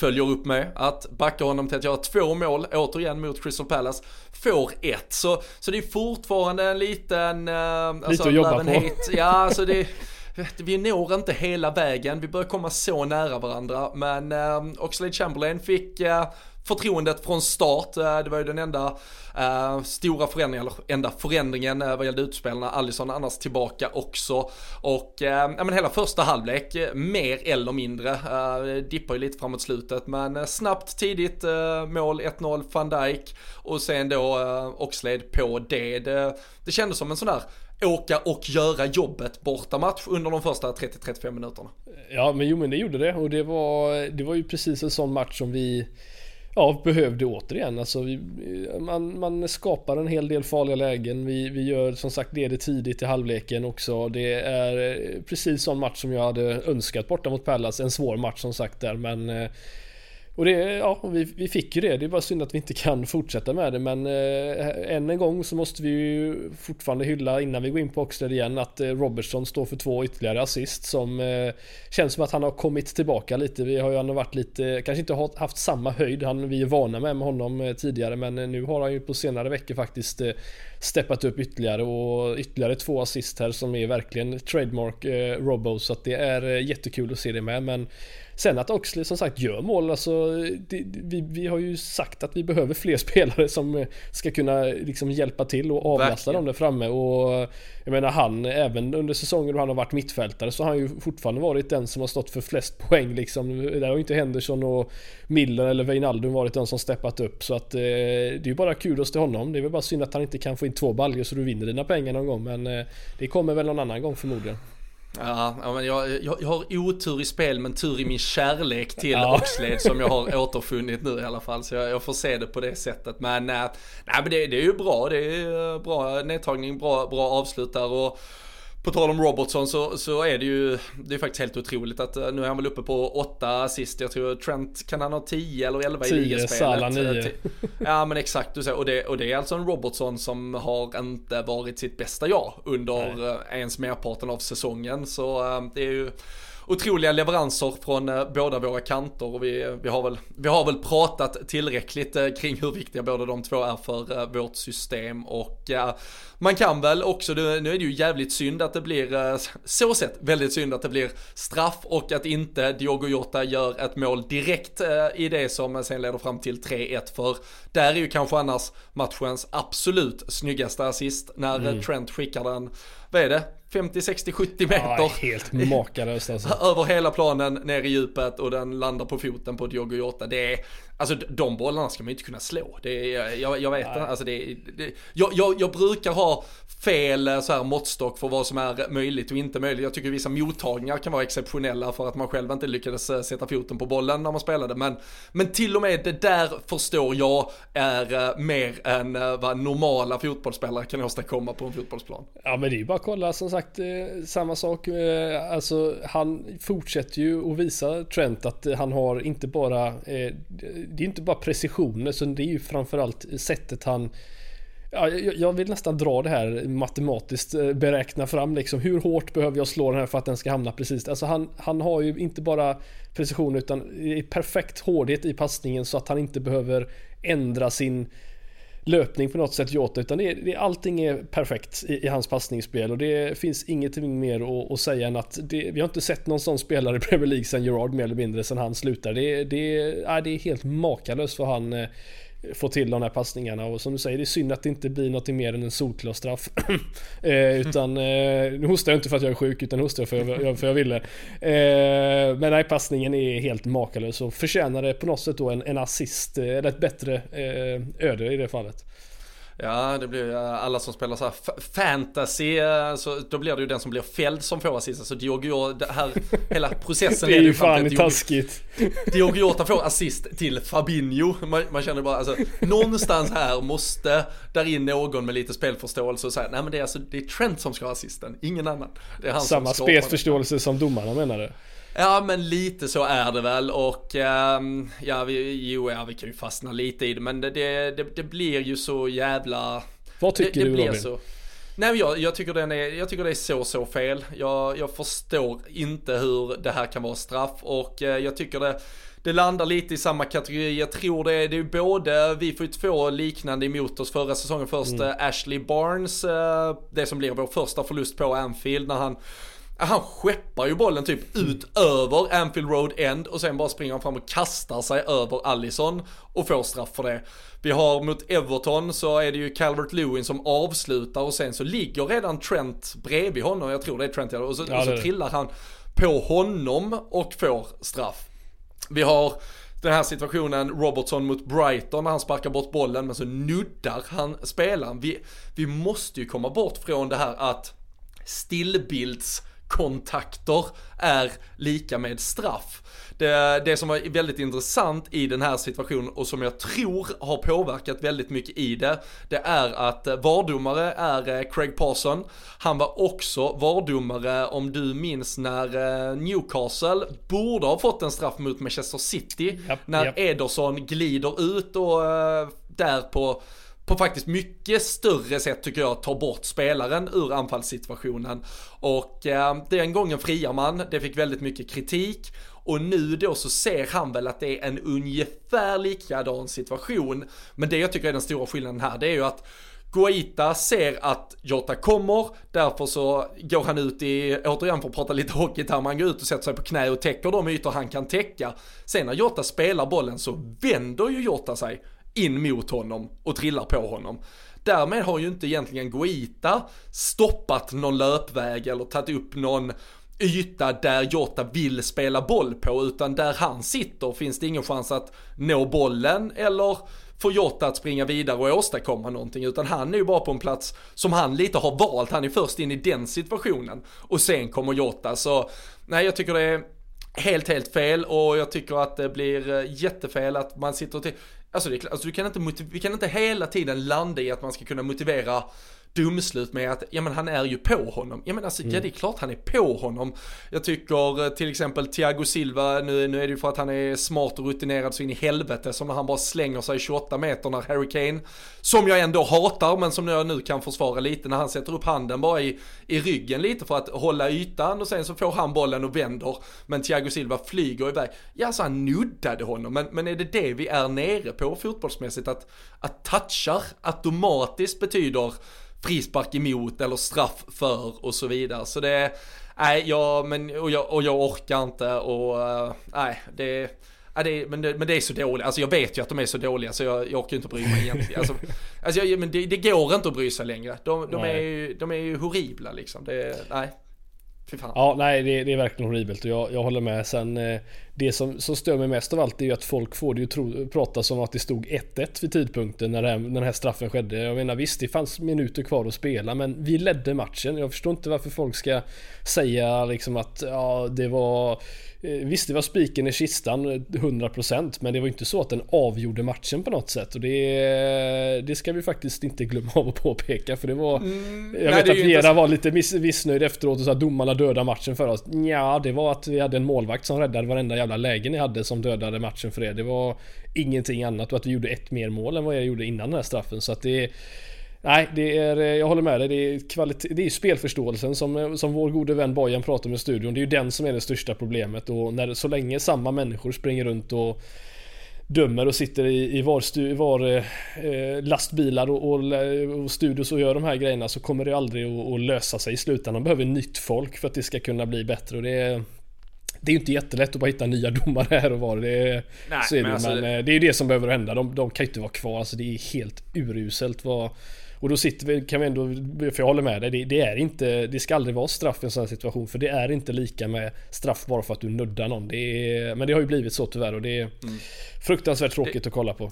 följer upp med att backa honom till att göra två mål, återigen mot Crystal Palace, får ett. Så, så det är fortfarande en liten... Lite alltså, att jobba på. Ja, alltså det... Vi når inte hela vägen, vi börjar komma så nära varandra, men eh, Oxlade Chamberlain fick eh, förtroendet från start. Eh, det var ju den enda eh, stora förändringen, eller enda förändringen eh, vad gällde utspelarna. Allison annars tillbaka också. Och eh, ja, men hela första halvlek, eh, mer eller mindre, eh, dippar ju lite framåt slutet. Men eh, snabbt tidigt mål, 1-0 van Dijk och sen då eh, Oxlade på det. det. Det kändes som en sån där åka och göra jobbet bortamatch under de första 30-35 minuterna. Ja men jo men det gjorde det och det var, det var ju precis en sån match som vi ja, behövde återigen. Alltså, vi, man, man skapar en hel del farliga lägen. Vi, vi gör som sagt det tidigt i halvleken också. Det är eh, precis sån match som jag hade önskat borta mot Pallas. En svår match som sagt där men eh, och det, ja, vi, vi fick ju det. Det är bara synd att vi inte kan fortsätta med det men eh, än en gång så måste vi ju fortfarande hylla innan vi går in på Oxlade igen att eh, Robertson står för två ytterligare assist som eh, känns som att han har kommit tillbaka lite. Vi har ju ändå varit lite, kanske inte haft samma höjd han, vi är vana med med honom eh, tidigare men eh, nu har han ju på senare veckor faktiskt eh, steppat upp ytterligare och ytterligare två assist här som är verkligen trademark eh, Robbo så att det är jättekul att se det med men Sen att Oxley som sagt gör mål, alltså det, vi, vi har ju sagt att vi behöver fler spelare som ska kunna liksom hjälpa till och avlasta dem där framme och jag menar han, även under säsonger då han har varit mittfältare så har han ju fortfarande varit den som har stått för flest poäng liksom. Där har ju inte Henderson och Miller eller Wijnaldum varit de som steppat upp så att eh, det är ju bara kudos till honom. Det är väl bara synd att han inte kan få in två baljor så du vinner dina pengar någon gång men eh, det kommer väl någon annan gång förmodligen. Ja, men jag, jag, jag, har otur i spel men tur i min kärlek till ja. Oxlade som jag har återfunnit nu i alla fall. Så jag, jag får se det på det sättet. Men, äh, nej, men det, det, är ju bra. Det är bra nedtagning, bra, bra avslut där. Och, på tal om Robertson så, så är det ju, det är faktiskt helt otroligt att eh, nu är han väl uppe på åtta assist. Jag tror Trent kan han ha 10 eller 11 i ligaspelet. 10, Salah 9. Ja men exakt, du säger, och, det, och det är alltså en Robertson som har inte varit sitt bästa jag under Nej. Eh, ens merparten av säsongen. Så eh, det är ju otroliga leveranser från eh, båda våra kanter och vi, vi, har väl, vi har väl pratat tillräckligt eh, kring hur viktiga båda de två är för eh, vårt system och man kan väl också, nu är det ju jävligt synd att det blir, så sett, väldigt synd att det blir straff och att inte Diogo Jota gör ett mål direkt i det som sen leder fram till 3-1 för där är ju kanske annars matchens absolut snyggaste assist när mm. Trent skickar den, vad är det, 50, 60, 70 meter. Ja, helt makalöst alltså. Över hela planen, ner i djupet och den landar på foten på Diogo Jota. Det är, alltså de bollarna ska man inte kunna slå. Det är, jag, jag vet inte, alltså det, det jag, jag, jag, brukar ha fel eh, så här måttstock för vad som är möjligt och inte möjligt. Jag tycker vissa mottagningar kan vara exceptionella för att man själv inte lyckades eh, sätta foten på bollen när man spelade. Men, men till och med det där förstår jag är uh, mer än vad normala fotbollsspelare kan åstadkomma på en fotbollsplan. Ja men det är ju bara att kolla som sagt uh, samma sak. Eh, alltså han fortsätter ju att visa Trent att eh, han har inte bara det är inte bara precisionen, så det är ju framförallt sättet han Ja, jag vill nästan dra det här matematiskt, beräkna fram liksom hur hårt behöver jag slå den här för att den ska hamna precis. Alltså han, han har ju inte bara precision utan perfekt hårdhet i passningen så att han inte behöver ändra sin löpning på något sätt Jota utan det är, det, allting är perfekt i, i, hans passningsspel och det finns ingenting mer att, att säga än att det, vi har inte sett någon sån spelare i Premier League sen Gerard mer eller mindre sen han slutade. Det, det, är, det är helt makalöst vad han eh, få till de här passningarna och som du säger det är synd att det inte blir något mer än en solklar straff. eh, utan, eh, nu hostar jag inte för att jag är sjuk utan hostar jag för jag, för jag ville. Eh, men nej, passningen är helt makalös och förtjänar det på något sätt då en, en assist, eh, eller ett bättre eh, öde i det fallet. Ja, det blir alla som spelar så här fantasy, eh, så då blir det ju den som blir fälld som får assist. Alltså Diogo det här, hela processen Det är ju fan Diogo, taskigt. Diogo Jota får assist till Fabinho. Man, man, känner bara, alltså någonstans här måste där in någon med lite spelförståelse och säga, nej men det är alltså, det är Trent som ska ha assisten, ingen annan. Det är han Samma som spelförståelse som domarna menar du? Ja men lite så är det väl och um, ja, vi, jo, ja vi kan ju fastna lite i det men det, det, det blir ju så jävla... Vad tycker det, du Robin? Så... Nej jag, jag, tycker den är, jag tycker det är så så fel. Jag, jag förstår inte hur det här kan vara straff och uh, jag tycker det det landar lite i samma kategori. Jag tror det är, det är både, vi får ju två liknande emot oss förra säsongen. Först mm. Ashley Barnes, uh, det som blir vår första förlust på Anfield när han han skeppar ju bollen typ ut över Anfield Road End och sen bara springer han fram och kastar sig över Allison och får straff för det. Vi har mot Everton så är det ju Calvert Lewin som avslutar och sen så ligger redan Trent bredvid honom, jag tror det är Trent och så, ja, och så trillar han på honom och får straff. Vi har den här situationen, Robertson mot Brighton när han sparkar bort bollen men så nuddar han spelaren. Vi, vi måste ju komma bort från det här att stillbilds kontakter är lika med straff. Det, det som var väldigt intressant i den här situationen och som jag tror har påverkat väldigt mycket i det, det är att vardomare är eh, Craig Parson. Han var också vardomare om du minns när eh, Newcastle borde ha fått en straff mot Manchester City. Yep, när yep. Ederson glider ut och eh, där på på faktiskt mycket större sätt tycker jag tar bort spelaren ur anfallssituationen. Och eh, den gången friar man, det fick väldigt mycket kritik. Och nu då så ser han väl att det är en ungefär likadan situation. Men det jag tycker är den stora skillnaden här, det är ju att Guaita ser att Jota kommer, därför så går han ut i, återigen för att prata lite hockey här, man går ut och sätter sig på knä och täcker de ytor han kan täcka. Sen när Jota spelar bollen så vänder ju Jota sig in mot honom och trillar på honom. Därmed har ju inte egentligen Guita stoppat någon löpväg eller tagit upp någon yta där Jota vill spela boll på, utan där han sitter finns det ingen chans att nå bollen eller få Jota att springa vidare och åstadkomma någonting, utan han är ju bara på en plats som han lite har valt, han är först in i den situationen och sen kommer Jota, så nej jag tycker det är helt, helt fel och jag tycker att det blir eh, jättefel att man sitter till, alltså, det, alltså du kan inte, vi kan inte hela tiden landa i att man ska kunna motivera domslut med att, ja men han är ju på honom. Ja men alltså, mm. ja det är klart han är på honom. Jag tycker eh, till exempel Thiago Silva, nu, nu är det ju för att han är smart och rutinerad så in i helvete, som när han bara slänger sig 28 meter när Harry Kane, som jag ändå hatar, men som jag nu kan försvara lite, när han sätter upp handen bara i, i ryggen lite för att hålla ytan och sen så får han bollen och vänder, men Thiago Silva flyger iväg. Ja alltså han nuddade honom, men, men är det det vi är nere på fotbollsmässigt, att, att touchar automatiskt betyder frispark emot eller straff för och så vidare. Så det, nej, jag, men, och jag, och jag orkar inte och, uh, nej, det, Ja, det, men, det, men det är så dåligt, alltså jag vet ju att de är så dåliga så jag, jag orkar inte bry mig egentligen. Alltså, alltså jag, men det, det, går inte att bry sig längre. De, de är, ju, de är ju horribla liksom. Det, nej. Ja, nej det, det, är verkligen horribelt och jag, jag håller med. Sen eh, det som, som stör mig mest av allt är ju att folk får det ju tro, prata som att det stod 1-1 vid tidpunkten när, här, när den här straffen skedde. Jag menar visst, det fanns minuter kvar att spela men vi ledde matchen. Jag förstår inte varför folk ska säga liksom att ja, det var visst, det var spiken i kistan 100% men det var inte så att den avgjorde matchen på något sätt och det, det ska vi faktiskt inte glömma av att påpeka för det var mm, Jag nej, vet att Vera var lite miss, missnöjd efteråt och sa att domarna dödade matchen för oss. Ja, det var att vi hade en målvakt som räddade varenda jävla läge ni hade som dödade matchen för er. Det var ingenting annat och att vi gjorde ett mer mål än vad jag gjorde innan den här straffen så att det Nej, det är, eh, jag håller med dig. Det är, kvalitet, det är spelförståelsen som, eh, som vår gode vän Bojan pratar om i studion. Det är ju den som är det största problemet och när, så länge samma människor springer runt och dömer och sitter i, i var, stu, var eh, lastbilar och, och, och, studios och gör de här grejerna så kommer det aldrig att, att lösa sig i slutändan. Man behöver nytt folk för att det ska kunna bli bättre och det är det är ju inte jättelätt att bara hitta nya domare här och var. Det är, Nej, så är det, men, alltså men det... det är ju det som behöver hända. De, de kan ju inte vara kvar. Alltså det är helt uruselt vad, och då sitter vi, kan vi ändå, för jag håller med dig, det, det, är inte, det ska aldrig vara straff i en sån här situation. För det är inte lika med straff bara för att du nuddar någon. Det är, men det har ju blivit så tyvärr och det är mm. fruktansvärt tråkigt det, att kolla på.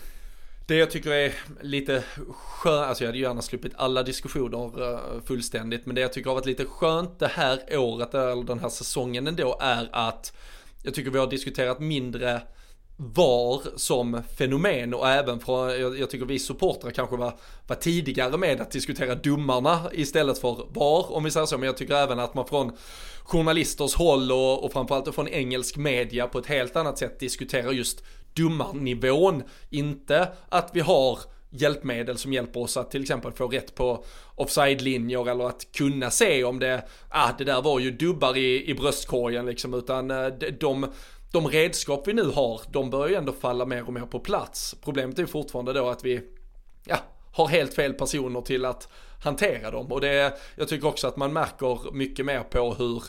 Det jag tycker är lite skönt, alltså jag hade gärna sluppit alla diskussioner eh, fullständigt, men det jag tycker har varit lite skönt det här året, eller den här säsongen ändå, är att jag tycker vi har diskuterat mindre VAR som fenomen och även från, jag, jag tycker vi supportrar kanske var, var tidigare med att diskutera domarna istället för VAR om vi säger så, men jag tycker även att man från journalisters håll och, och framförallt från engelsk media på ett helt annat sätt diskuterar just domarnivån, inte att vi har hjälpmedel som hjälper oss att till exempel få rätt på offside-linjer eller att kunna se om det, ah det där var ju dubbar i, i bröstkorgen liksom, utan eh, de, de redskap vi nu har, de börjar ju ändå falla mer och mer på plats. Problemet är fortfarande då att vi, ja, har helt fel personer till att hantera dem. Och det, jag tycker också att man märker mycket mer på hur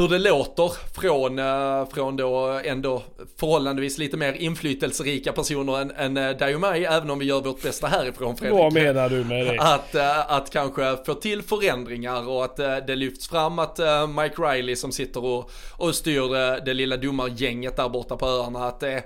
hur det låter från, eh, från då ändå förhållandevis lite mer inflytelserika personer än, än eh, dig och mig, även om vi gör vårt bästa härifrån Fredrik. Vad menar du med det? Att, eh, att kanske få till förändringar och att det lyfts fram att Mike Riley som sitter och, och styr det lilla domargänget där borta på öarna, att det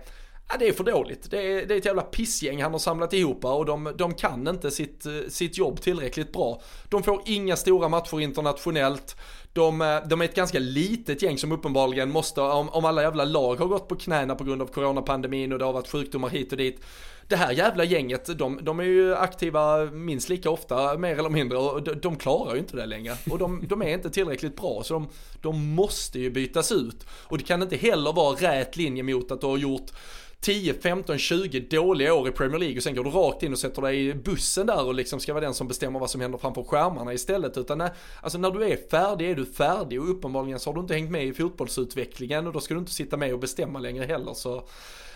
Ja, det är för dåligt. Det är, det är ett jävla pissgäng han har samlat ihop och de, de kan inte sitt, eh, sitt jobb tillräckligt bra. De får inga stora matcher internationellt. De, eh, de, är ett ganska litet gäng som uppenbarligen måste, om, om alla jävla lag har gått på knäna på grund av coronapandemin och det har varit sjukdomar hit och dit. Det här jävla gänget, de, de är ju aktiva minst lika ofta, mer eller mindre, och de, de klarar ju inte det längre. Och de, de, är inte tillräckligt bra, så de, de måste ju bytas ut. Och det kan inte heller vara rät linje mot att du har gjort 10, 15, 20 dåliga år i Premier League och sen går du rakt in och sätter dig i bussen där och liksom ska vara den som bestämmer vad som händer framför skärmarna istället. Utan när, alltså när du är färdig är du färdig och uppenbarligen så har du inte hängt med i fotbollsutvecklingen och då ska du inte sitta med och bestämma längre heller. Så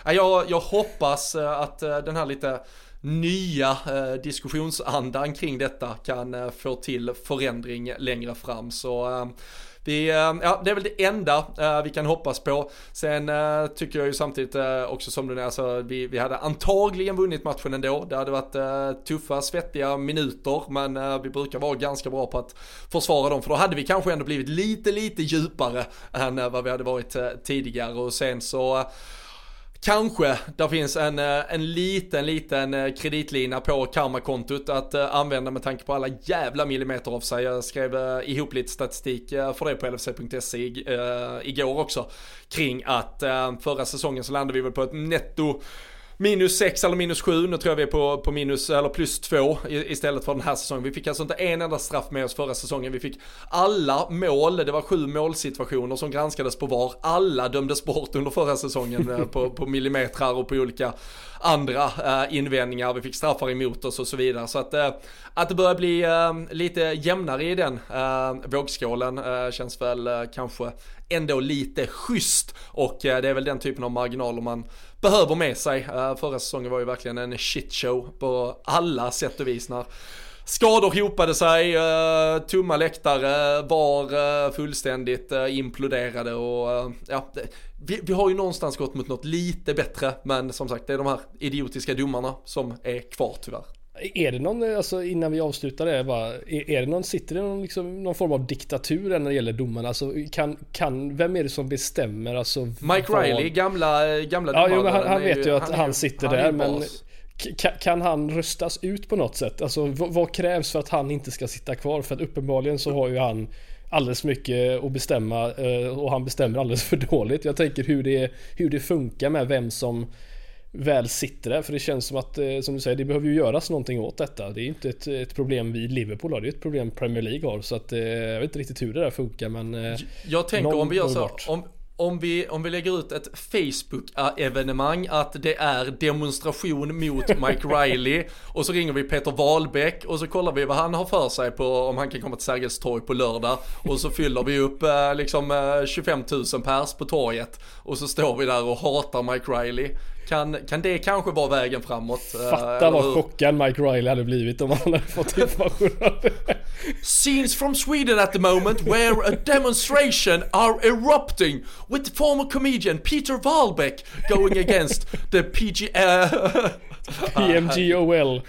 jag, jag hoppas eh, att eh, den här lite nya eh, diskussionsandan kring detta kan få till förändring längre fram. Så vi, ja, det är väl det enda vi kan hoppas på. Sen tycker jag ju samtidigt också som du alltså, vi, vi hade antagligen vunnit matchen ändå. Det hade varit tuffa, svettiga minuter, men vi brukar vara ganska bra på att försvara dem, för då hade vi kanske ändå blivit lite, lite djupare än vad vi hade varit tidigare och sen så Kanske där finns en, eh, en liten, liten eh, kreditlina på karmakontot att eh, använda med tanke på alla jävla millimeter av sig. Jag skrev ihop lite statistik för det på lfc.se igår också. Kring att förra säsongen så landade vi väl på ett netto minus 6 eller minus 7, nu tror jag vi är på, på minus eller plus 2 istället för den här säsongen. Vi fick alltså inte en enda straff med oss förra säsongen. Vi fick alla mål, det var sju målsituationer som granskades på var. Alla dömdes bort under förra säsongen eh, på, på millimetrar och på olika andra eh, invändningar. Vi fick straffar emot oss och så vidare. Så att, eh, att det börjar bli eh, lite jämnare i den vågskålen känns väl kanske ändå lite schysst. Och det är väl den typen av marginaler man behöver med sig. Förra säsongen var ju verkligen en shitshow på alla sätt och vis när Skador hopade sig, uh, tomma läktare, var uh, fullständigt uh, imploderade och ja, det, vi, vi, har ju någonstans gått mot något lite bättre men som sagt det är de här idiotiska domarna som är kvar tyvärr. Är det någon, alltså innan vi avslutar det bara, är, är det någon, sitter det någon, liksom, någon form av diktatur när det gäller domarna? Alltså kan, kan, vem är det som bestämmer? Alltså, Mike. Riley, gamla, gamla domaren. Ja, jo, han, han vet ju att han, han sitter han där men kan, kan han röstas ut på något sätt? Alltså vad, krävs för att han inte ska sitta kvar? För att uppenbarligen så har ju han alldeles mycket att bestämma eh, och han bestämmer alldeles för dåligt. Jag tänker hur det, hur det funkar med vem som väl sitter där. För det känns som att, eh, som du säger, det behöver ju göras någonting åt detta. Det är inte ett, ett problem vi Liverpool har, det är ett problem Premier League har. Så att eh, jag vet inte riktigt hur det där funkar men... Jag tänker om vi gör så, om, om vi, om vi lägger ut ett Facebook-evenemang att det är demonstration mot Mike Riley och så ringer vi Peter Wahlbeck och så kollar vi vad han har för sig på om han kan komma till Sergels torg på lördag och så fyller vi upp liksom 25 000 pers på torget och så står vi där och hatar Mike Riley. Kan, kan det kanske vara vägen framåt? Fatta uh, vad chockad Mike Riley hade blivit om han hade fått information Scenes from Sweden at the moment where a demonstration are erupting with former comedian Peter Wahlbeck going against the PG... Uh, PMGOL.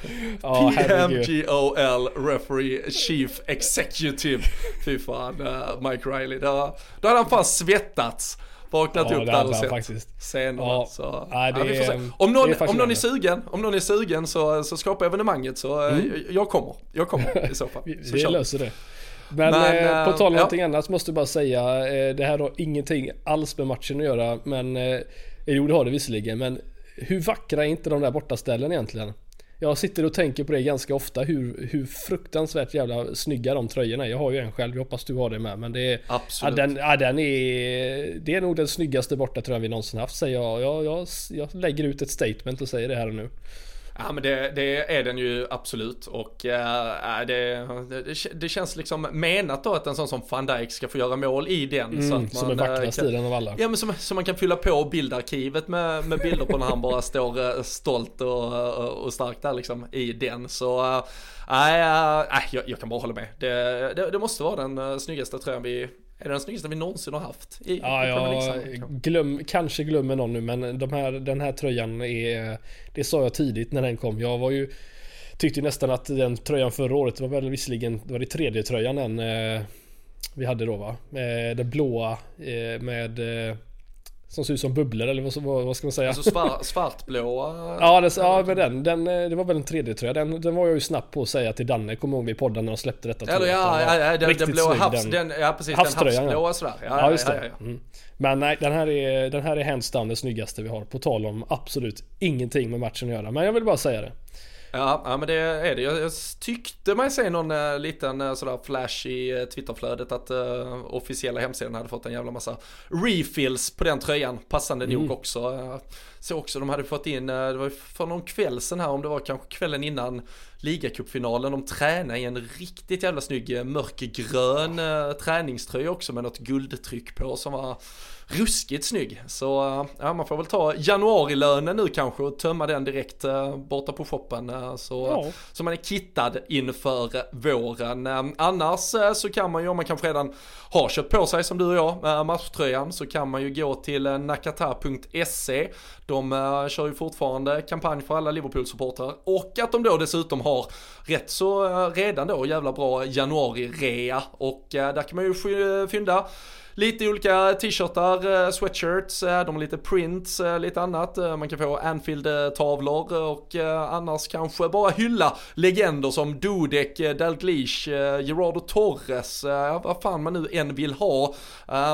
Oh, PMGOL referee chief executive. Fy fan, uh, Mike Riley. Då, då hade han fan svettats vaknat ja, upp där och sett faktiskt. scenerna. Ja. Så, Nej, det ja, om, någon, om någon är sugen, om någon är sugen så, så skapa evenemanget så eh, mm. jag kommer. Jag kommer i så fall. Så vi löser det. Men, men eh, på tal om ja. någonting annat måste jag bara säga, eh, det här har ingenting alls med matchen att göra, men eh, jo det har det visserligen, men hur vackra är inte de där bortaställen egentligen? Jag sitter och tänker på det ganska ofta hur, hur fruktansvärt jävla snygga de tröjorna är. Jag har ju en själv, jag hoppas du har det med. Men det är... Absolut. Ja, den, ja, den är... Det är nog den snyggaste borta tröjan vi någonsin haft säger jag. Jag, jag. jag lägger ut ett statement och säger det här och nu. Ja men det, det, är den ju absolut och äh, det, det, det, känns liksom menat då att en sån som van Dijk ska få göra mål i den. Mm, så att man, som är vackrast i den av alla. Ja men som, så man kan fylla på bildarkivet med, med bilder på när han bara står äh, stolt och, och stark där liksom i den. Så nej, äh, äh, jag, jag, kan bara hålla med. Det, det, måste vara den snyggaste tröjan vi är det den snyggaste vi någonsin har haft i, ja, i jag glöm, kanske glömmer någon nu men de här, den här tröjan är Det sa jag tidigt när den kom. Jag var ju Tyckte nästan att den tröjan förra året var väl visserligen Det var det tredje tröjan den eh, Vi hade då va? Eh, det blåa eh, med eh, som ser ut som bubblor eller vad, vad, vad ska man säga? Alltså svart, svartblå? ja, det, ja men den, den, det var väl en tredje tror jag. Den, den var jag ju snabb på att säga till Danne, kommer ihåg vi podden när de släppte detta. Ja, ja, ja, ja, den, den blå havs, den, ja precis, havströjan, den havsblåa sådär. Ja, ja, just det. Ja, ja, mm. Men nej, den här är, den här är hands down den snyggaste vi har. På tal om absolut ingenting med matchen att göra. Men jag vill bara säga det. Ja, ja men det är det. Jag, jag tyckte mig se någon uh, liten uh, sådär flash i uh, Twitterflödet att uh, officiella hemsidan hade fått en jävla massa refills på den tröjan. Passande mm. nog också. Uh, så också de hade fått in, det var för någon kväll sen här om det var kanske kvällen innan ligacupfinalen. De tränade i en riktigt jävla snygg mörkgrön träningströja också med något guldtryck på som var ruskigt snygg. Så eh, ja, man får väl ta januarilönen nu kanske och tömma den direkt uh, borta på shoppen. Uh, så, ja. så man är kittad inför våren. Annars så kan man ju, om man kanske redan har köpt på sig som du och jag, matchtröjan, så kan man ju gå till nakata.se. De kör ju fortfarande kampanj för alla Liverpool-supportrar och att de då dessutom har rätt så redan då jävla bra januari-rea och där kan man ju fynda lite olika t-shirtar, eh, sweatshirts, eh, de har lite prints, eh, lite annat. Man kan få Anfield-tavlor och annars kanske bara hylla legender som Dudek, Dalglish, Gerardo Torres, vad fan man nu än vill ha.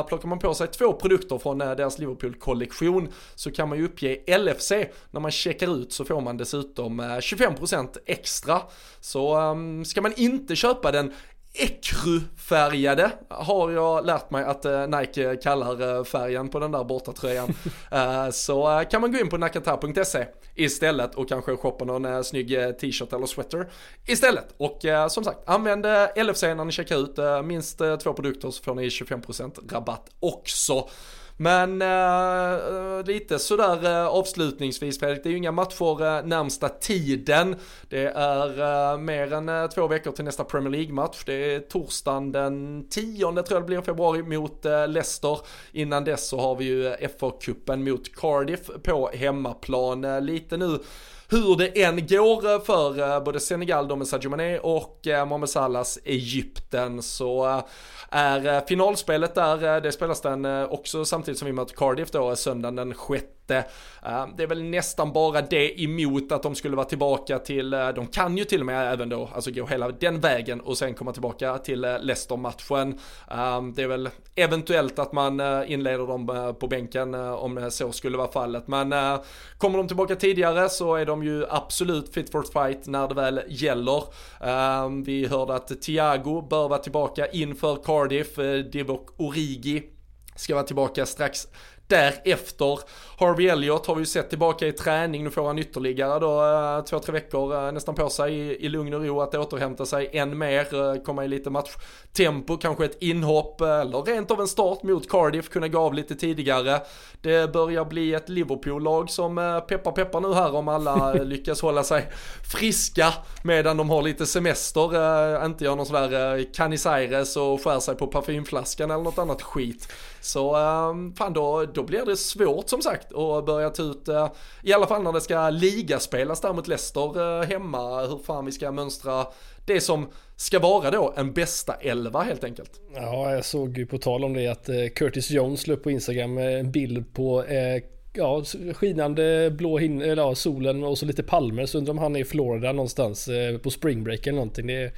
Plockar man på sig två produkter från deras Liverpool-kollektion så kan man ju uppge LFC. När man checkar ut så får man dessutom 25% extra. Så ehm, ska man inte köpa den Ecru-färgade har jag lärt mig att eh, Nike kallar eh, färgen på den där bortatröjan. Eh, så kan man gå in på nakata.se istället och kanske shoppa någon snygg t-shirt eller sweater istället. Och som sagt, använd LFC när ni checkar ut. Minst två produkter så får ni 25% rabatt också. Men äh, lite sådär äh, avslutningsvis Fredrik, det är ju inga matcher äh, närmsta tiden. Det är äh, mer än två veckor till nästa Premier League-match. Det är torsdagen den 10 tror jag det blir februari mot Leicester. Innan dess så har vi ju FA-cupen mot Cardiff på hemmaplan. lite nu hur det än går för både Senegal då med Sadio Mané och Mohamed Salahs Egypten så är eh, finalspelet där, eh, det spelas den eh, också samtidigt som vi möter Cardiff då söndagen den 6 det är väl nästan bara det emot att de skulle vara tillbaka till, de kan ju till och med även då, alltså gå hela den vägen och sen komma tillbaka till Leicester-matchen. Det är väl eventuellt att man inleder dem på bänken om så skulle vara fallet. Men kommer de tillbaka tidigare så är de ju absolut fit for fight när det väl gäller. Vi hörde att Thiago bör vara tillbaka inför Cardiff, eh, Divock Origi ska vara tillbaka strax Därefter, Harvey Elliott har vi ju sett tillbaka i träning, nu får han ytterligare då eh, två, tre veckor eh, nästan på sig i, i lugn och ro att återhämta sig än mer, eh, komma i lite matchtempo, kanske ett inhopp eller rent av en start mot Cardiff, kunna gå av lite tidigare. Det börjar bli ett Liverpool-lag som peppar peppar nu här om alla lyckas hålla sig friska medan de har lite semester, inte gör någon sån där Canizares och skär sig på parfymflaskan eller något annat skit. Så ehm, fan då, då blir det svårt som sagt att börja ta ut, eh, i alla fall när det ska ligaspelas där mot Leicester eh, hemma, hur fan vi ska mönstra det som ska vara då en bästa elva helt enkelt. Ja, jag såg ju på tal om det att eh, Curtis Jones la upp på Instagram en bild på eh, ja, skinande blå hin eller, ja, solen och så lite palmer. Så undrar om han är i Florida någonstans eh, på springbreak eller någonting. Det är,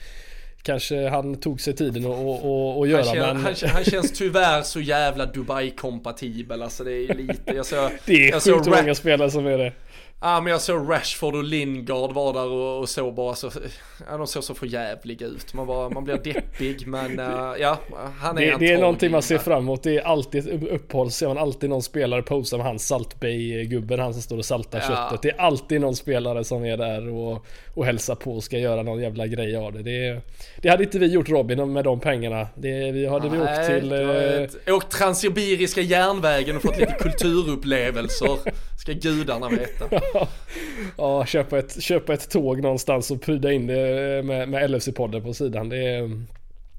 kanske han tog sig tiden att göra. Han, känner, men... han, han, känns tyvärr så jävla Dubai-kompatibel. Alltså det är lite, jag såg... det är sjukt många spelare som är det. Ja men jag såg Rashford och Lingard var där och, och såg bara så, ja de såg så förjävliga ut. Man, bara, man blir deppig men uh, ja, han är Det, det är någonting man ser fram emot. Det är alltid ett uppehåll, ser man alltid någon spelare posa med hans saltbay-gubben, han som står och saltar ja. köttet. Det är alltid någon spelare som är där och, och hälsar på och ska göra någon jävla grej av det. Det, det hade inte vi gjort Robin med de pengarna. Det, vi hade Nej, vi åkt till... Eh... Åkt Transsibiriska järnvägen och fått lite kulturupplevelser. Ska gudarna veta. ja, köpa ett, köpa ett tåg någonstans och pryda in det med, med LFC-podden på sidan. Det,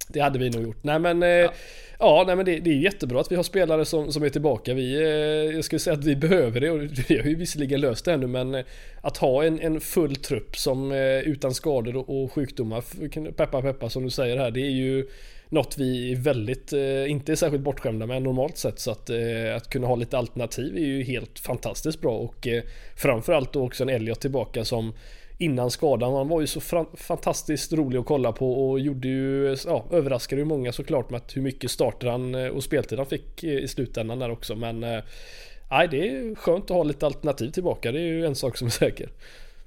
det hade vi nog gjort. Nej men, eh, ja. ja nej, men det, det, är jättebra att vi har spelare som, som är tillbaka. Vi, eh, jag skulle säga att vi behöver det och vi har ju visserligen löst det ännu men eh, att ha en, en full trupp som utan skador och sjukdomar, peppa peppa som du säger här, det är ju något vi är väldigt, eh, inte är särskilt bortskämda med normalt sett. Så att, eh, att kunna ha lite alternativ är ju helt fantastiskt bra. Och eh, framförallt då också en Elliot tillbaka som innan skadan. Han var ju så fantastiskt rolig att kolla på och gjorde ju, ja, överraskade ju många såklart med att hur mycket starter han eh, och speltid han fick eh, i slutändan där också. Men eh, nej, det är skönt att ha lite alternativ tillbaka. Det är ju en sak som är säker.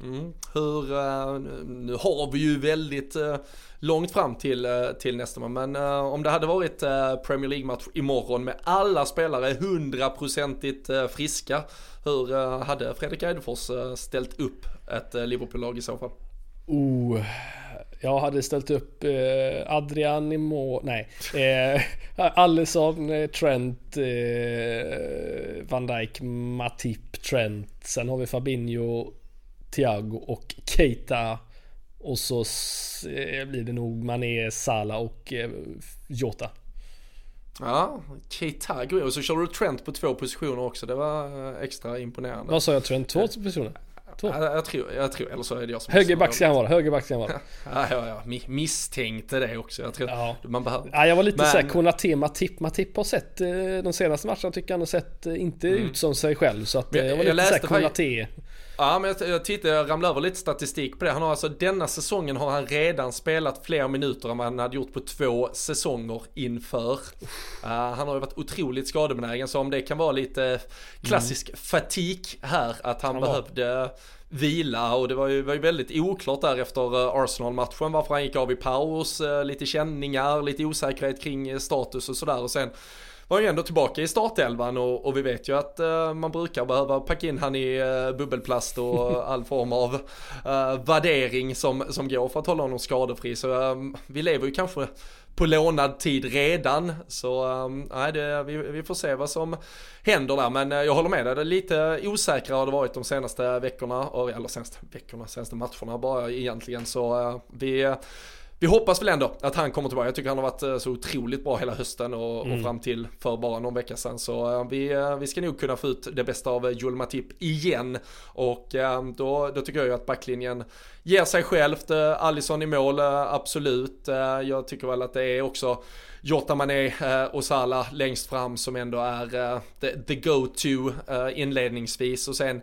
Mm. Hur, eh, nu har vi ju väldigt eh, långt fram till, eh, till nästa match. Men om det hade varit Premier League-match imorgon med alla spelare hundraprocentigt friska, hur hade Fredrik Eidefors ställt upp ett Liverpool-lag i så fall? Oh, jag hade ställt upp eh, Adrian i mål, nej. Eh, Alisson, Trent, eh, Van Dijk, Matip, Trent. Sen har vi Fabinho, Thiago och Keita. Och så eh, blir det nog Mané, Salah och eh, Jota. Ja, Keita går och så kör du Trent på två positioner också. Det var eh, extra imponerande. Vad sa jag Trent? Två positioner? Två. Jag, jag, tror, jag tror, eller så är det jag som Högerback ska han vara, högerback ska han vara. ja, ja, ja, misstänkte det också. Jag tror ja. man behöver. Ja, jag var lite Men... såhär, Konate, Matip, Matip har sett de senaste matcherna tycker han har sett inte mm. ut som sig själv. Så att, jag, jag var lite såhär, Konate. Ja men jag, jag tittade, jag ramlade över lite statistik på det. Han har alltså denna säsongen har han redan spelat fler minuter än vad han hade gjort på två säsonger inför. Uh, han har ju varit otroligt skadebenägen så om det kan vara lite klassisk mm. fatik här att han, han behövde vila och det var ju, var ju väldigt oklart där efter eh, Arsenal-matchen varför han gick av i paus, eh, lite känningar, lite osäkerhet kring status och sådär och sen var ju ändå tillbaka i startelvan och, och vi vet ju att uh, man brukar behöva packa in han i uh, bubbelplast och all form av uh, värdering som, som går för att hålla honom skadefri. Så vi lever ju kanske på lånad tid redan. Så nej, det, vi, vi, får se vad som händer där. Men jag håller med dig, det är lite osäkrare har det varit de senaste veckorna, eller senaste veckorna, senaste matcherna bara egentligen. Så vi vi hoppas väl ändå att han kommer tillbaka. Jag tycker han har varit eh, så otroligt bra hela hösten och, mm. och fram till för bara någon vecka sedan. Så uh, vi, uh, vi ska nog kunna få ut det bästa av Joel Matip igen. Och då, då tycker jag ju att backlinjen ger sig självt. Allison i mål, absolut. jag tycker väl att det är också Jota Mané och Salah längst fram som ändå är the, the go-to inledningsvis. Och sen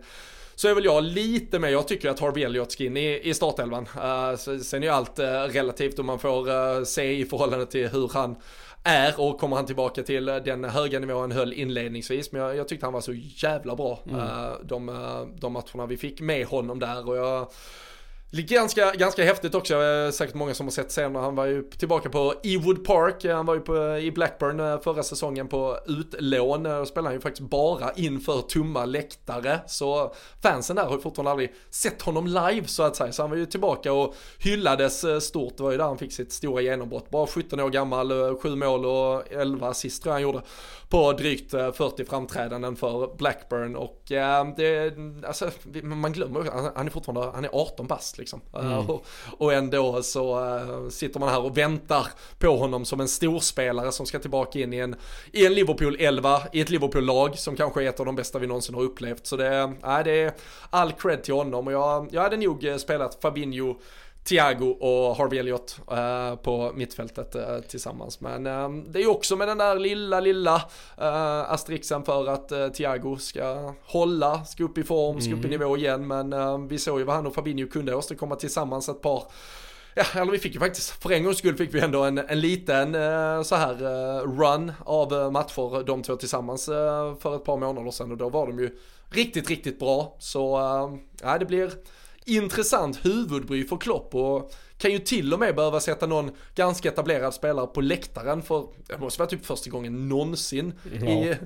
så är väl jag lite mer, jag tycker att Harvey Elliot ska in i, i startelvan. Uh, sen är ju allt uh, relativt och man får uh, se i förhållande till hur han är och kommer han tillbaka till den höga nivån han höll inledningsvis. Men jag, jag tyckte han var så jävla bra mm. de, de matcherna vi fick med honom där och jag Ganska, ganska häftigt också, eh, säkert många som har sett senare. Han var ju tillbaka på Ewood Park, eh, han var ju på, eh, i Blackburn förra säsongen på utlån. Då spelade han ju faktiskt bara inför tomma läktare. Så fansen där har ju fortfarande aldrig sett honom live så att säga. Så han var ju tillbaka och hyllades stort. Det var ju där han fick sitt stora genombrott. Bara 17 år gammal, 7 mål och 11 assist tror jag han gjorde på drygt 40 framträdanden för Blackburn. Och det, alltså, man glömmer han är fortfarande, han är 18 bast liksom. Mm. Och, och, ändå så uh, sitter man här och väntar på honom som en storspelare som ska tillbaka in i en, i en Liverpool 11, i ett Liverpool-lag som kanske är ett av de bästa vi någonsin har upplevt. Så det, uh, det är all cred till honom och jag, jag hade nog eh, spelat Fabinho Thiago och Harvey Elliott uh, på mittfältet uh, tillsammans. Men uh, det är ju också med den där lilla, lilla uh, asterixen för att Thiago ska hålla, ska upp i form, ska upp i mm. nivå igen. Men vi såg ju vad han och Fabinho kunde åstadkomma tillsammans ett par Ja, eller vi fick ju faktiskt, för en gångs skull fick vi ändå en, en liten så här run av matcher de två tillsammans för ett par månader sedan och då var de ju riktigt, riktigt bra. Så ja, det blir intressant huvudbry för Klopp och kan ju till och med behöva sätta någon ganska etablerad spelare på läktaren för det måste vara typ första gången någonsin ja. i,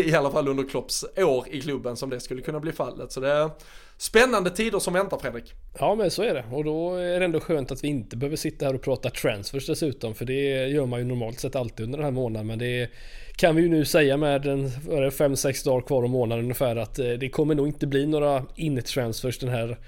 i alla fall under Klopps år i klubben som det skulle kunna bli fallet. Så det är spännande tider som väntar Fredrik. Ja men så är det och då är det ändå skönt att vi inte behöver sitta här och prata transfers dessutom för det gör man ju normalt sett alltid under den här månaden men det kan vi ju nu säga med en 5-6 dagar kvar om månaden ungefär att eh, det kommer nog inte bli några in-transfers den här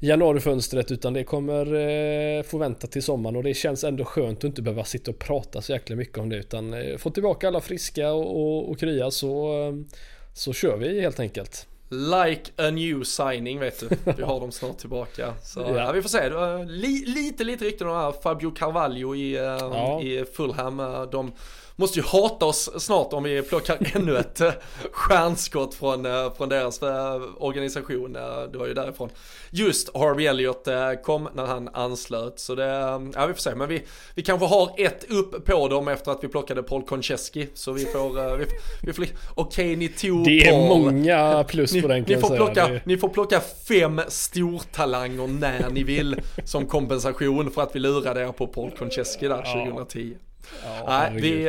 januarifönstret utan det kommer eh, få vänta till sommaren och det känns ändå skönt att inte behöva sitta och prata så jäkla mycket om det utan eh, få tillbaka alla friska och, och, och krya så, eh, så kör vi helt enkelt. Like a new signing vet du. Vi har dem snart tillbaka. Så ja. ja vi får se. Li, lite, lite rykten om Fabio Carvalho i, ja. i Fulham. De måste ju hata oss snart om vi plockar ännu ett eh, stjärnskott från, eh, från deras eh, organisation. Det var ju därifrån just Harvey Elliot kom när han anslöt. Så det, ja vi får se. Men vi, vi kanske har ett upp på dem efter att vi plockade Paul Konchesky. Så vi får, vi, vi får okej okay, ni tog Det är Paul. många plus på den kan ni får, plocka, det... ni får plocka fem stortalanger när ni vill som kompensation för att vi lurade er på Paul Konchesky där 2010. Ja, Nej, vi,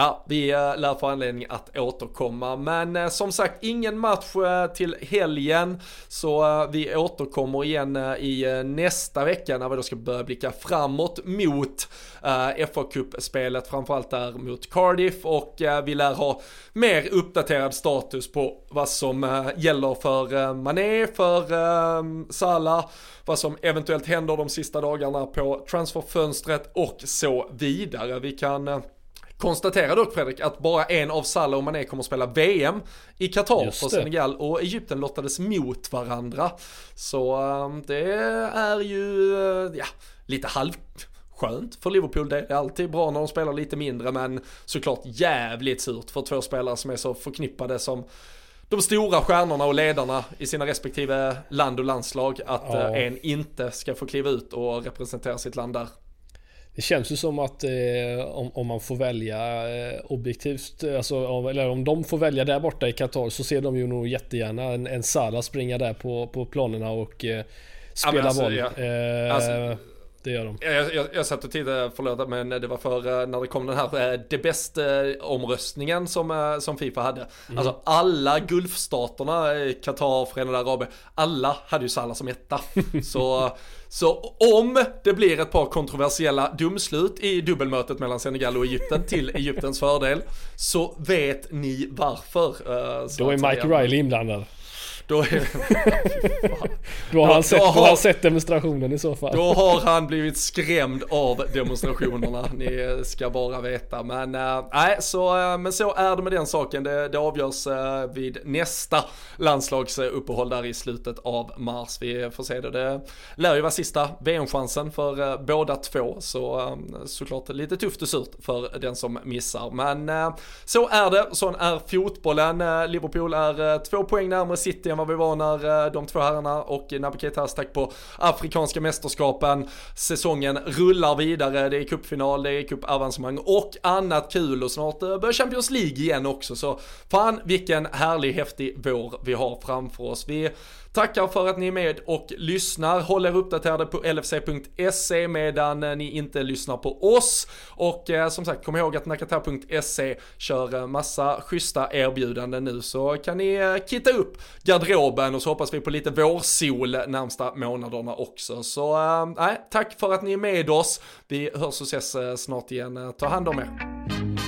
Ja, vi eh, lär få anledning att återkomma, men eh, som sagt ingen match eh, till helgen, så vi återkommer igen i nästa vecka när vi då ska börja blicka framåt mot fa Cup-spelet, framförallt där mot Cardiff. Och vi lär ha mer uppdaterad status på vad som gäller för Mané, för Salah, vad som eventuellt händer de sista dagarna på transferfönstret och så vidare. Vi kan Konstatera dock Fredrik att bara en av Salah och Mané kommer att spela VM i Qatar för Senegal och Egypten lottades mot varandra. Så ehm, det är ju, eh, ja, lite halvt skönt för Liverpool. Det är alltid bra när de spelar lite mindre men såklart jävligt surt för två spelare som är så förknippade som de stora stjärnorna och ledarna i sina respektive land och landslag att ja. Eh, en inte ska få kliva ut och representera sitt land där. Det känns ju som att eh, om, om, man får välja eh, objektivt, alltså, om, eller om de får välja där borta i Qatar så ser de ju nog jättegärna en, en Salah springa där på, på planerna och eh, spela ja, alltså, boll. Ja. Eh, alltså, det gör de. Jag, jag, jag satt och tittade, förlåt, men det var för när det kom den här eh, det bästa omröstningen som, eh, som Fifa hade. Mm. Alltså alla Gulfstaterna, Qatar, Förenade Arabien, alla hade ju Salah som etta. så, så om det blir ett par kontroversiella domslut i dubbelmötet mellan Senegal och Egypten till Egyptens fördel, så vet ni varför. Uh, Då är Mike Riley inblandad. Då, är, då, har han sett, då har, han sett demonstrationen i så fall. Då har han blivit skrämd av demonstrationerna, ni ska bara veta. Men äh, nej, så, äh, men så är det med den saken. Det, det avgörs äh, vid nästa landslagsuppehåll där i slutet av mars. Vi får se det. Det lär ju vara sista VM-chansen för äh, båda två. Så äh, såklart lite tufft och surt för den som missar. Men äh, så är det, sån är fotbollen. Liverpool är två poäng närmare City än vad vi var när eh, de två herrarna och eh, Naby Keita tack på Afrikanska mästerskapen. Säsongen rullar vidare, det är cupfinal, det är cupavancemang och annat kul och snart eh, börjar Champions League igen också. Så fan vilken härlig häftig vår vi har framför oss. Vi Tackar för att ni är med och lyssnar. Håll er uppdaterade på lfc.se medan eh, ni inte lyssnar på oss. Och eh, som sagt, kom ihåg att nakata.se kör eh, massa schyssta erbjudanden nu så kan ni eh, kitta upp garderoben och så hoppas vi på lite vårsol närmsta månaderna också. Så eh, tack för att ni är med oss. Vi hörs och ses eh, snart igen. Ta hand om er.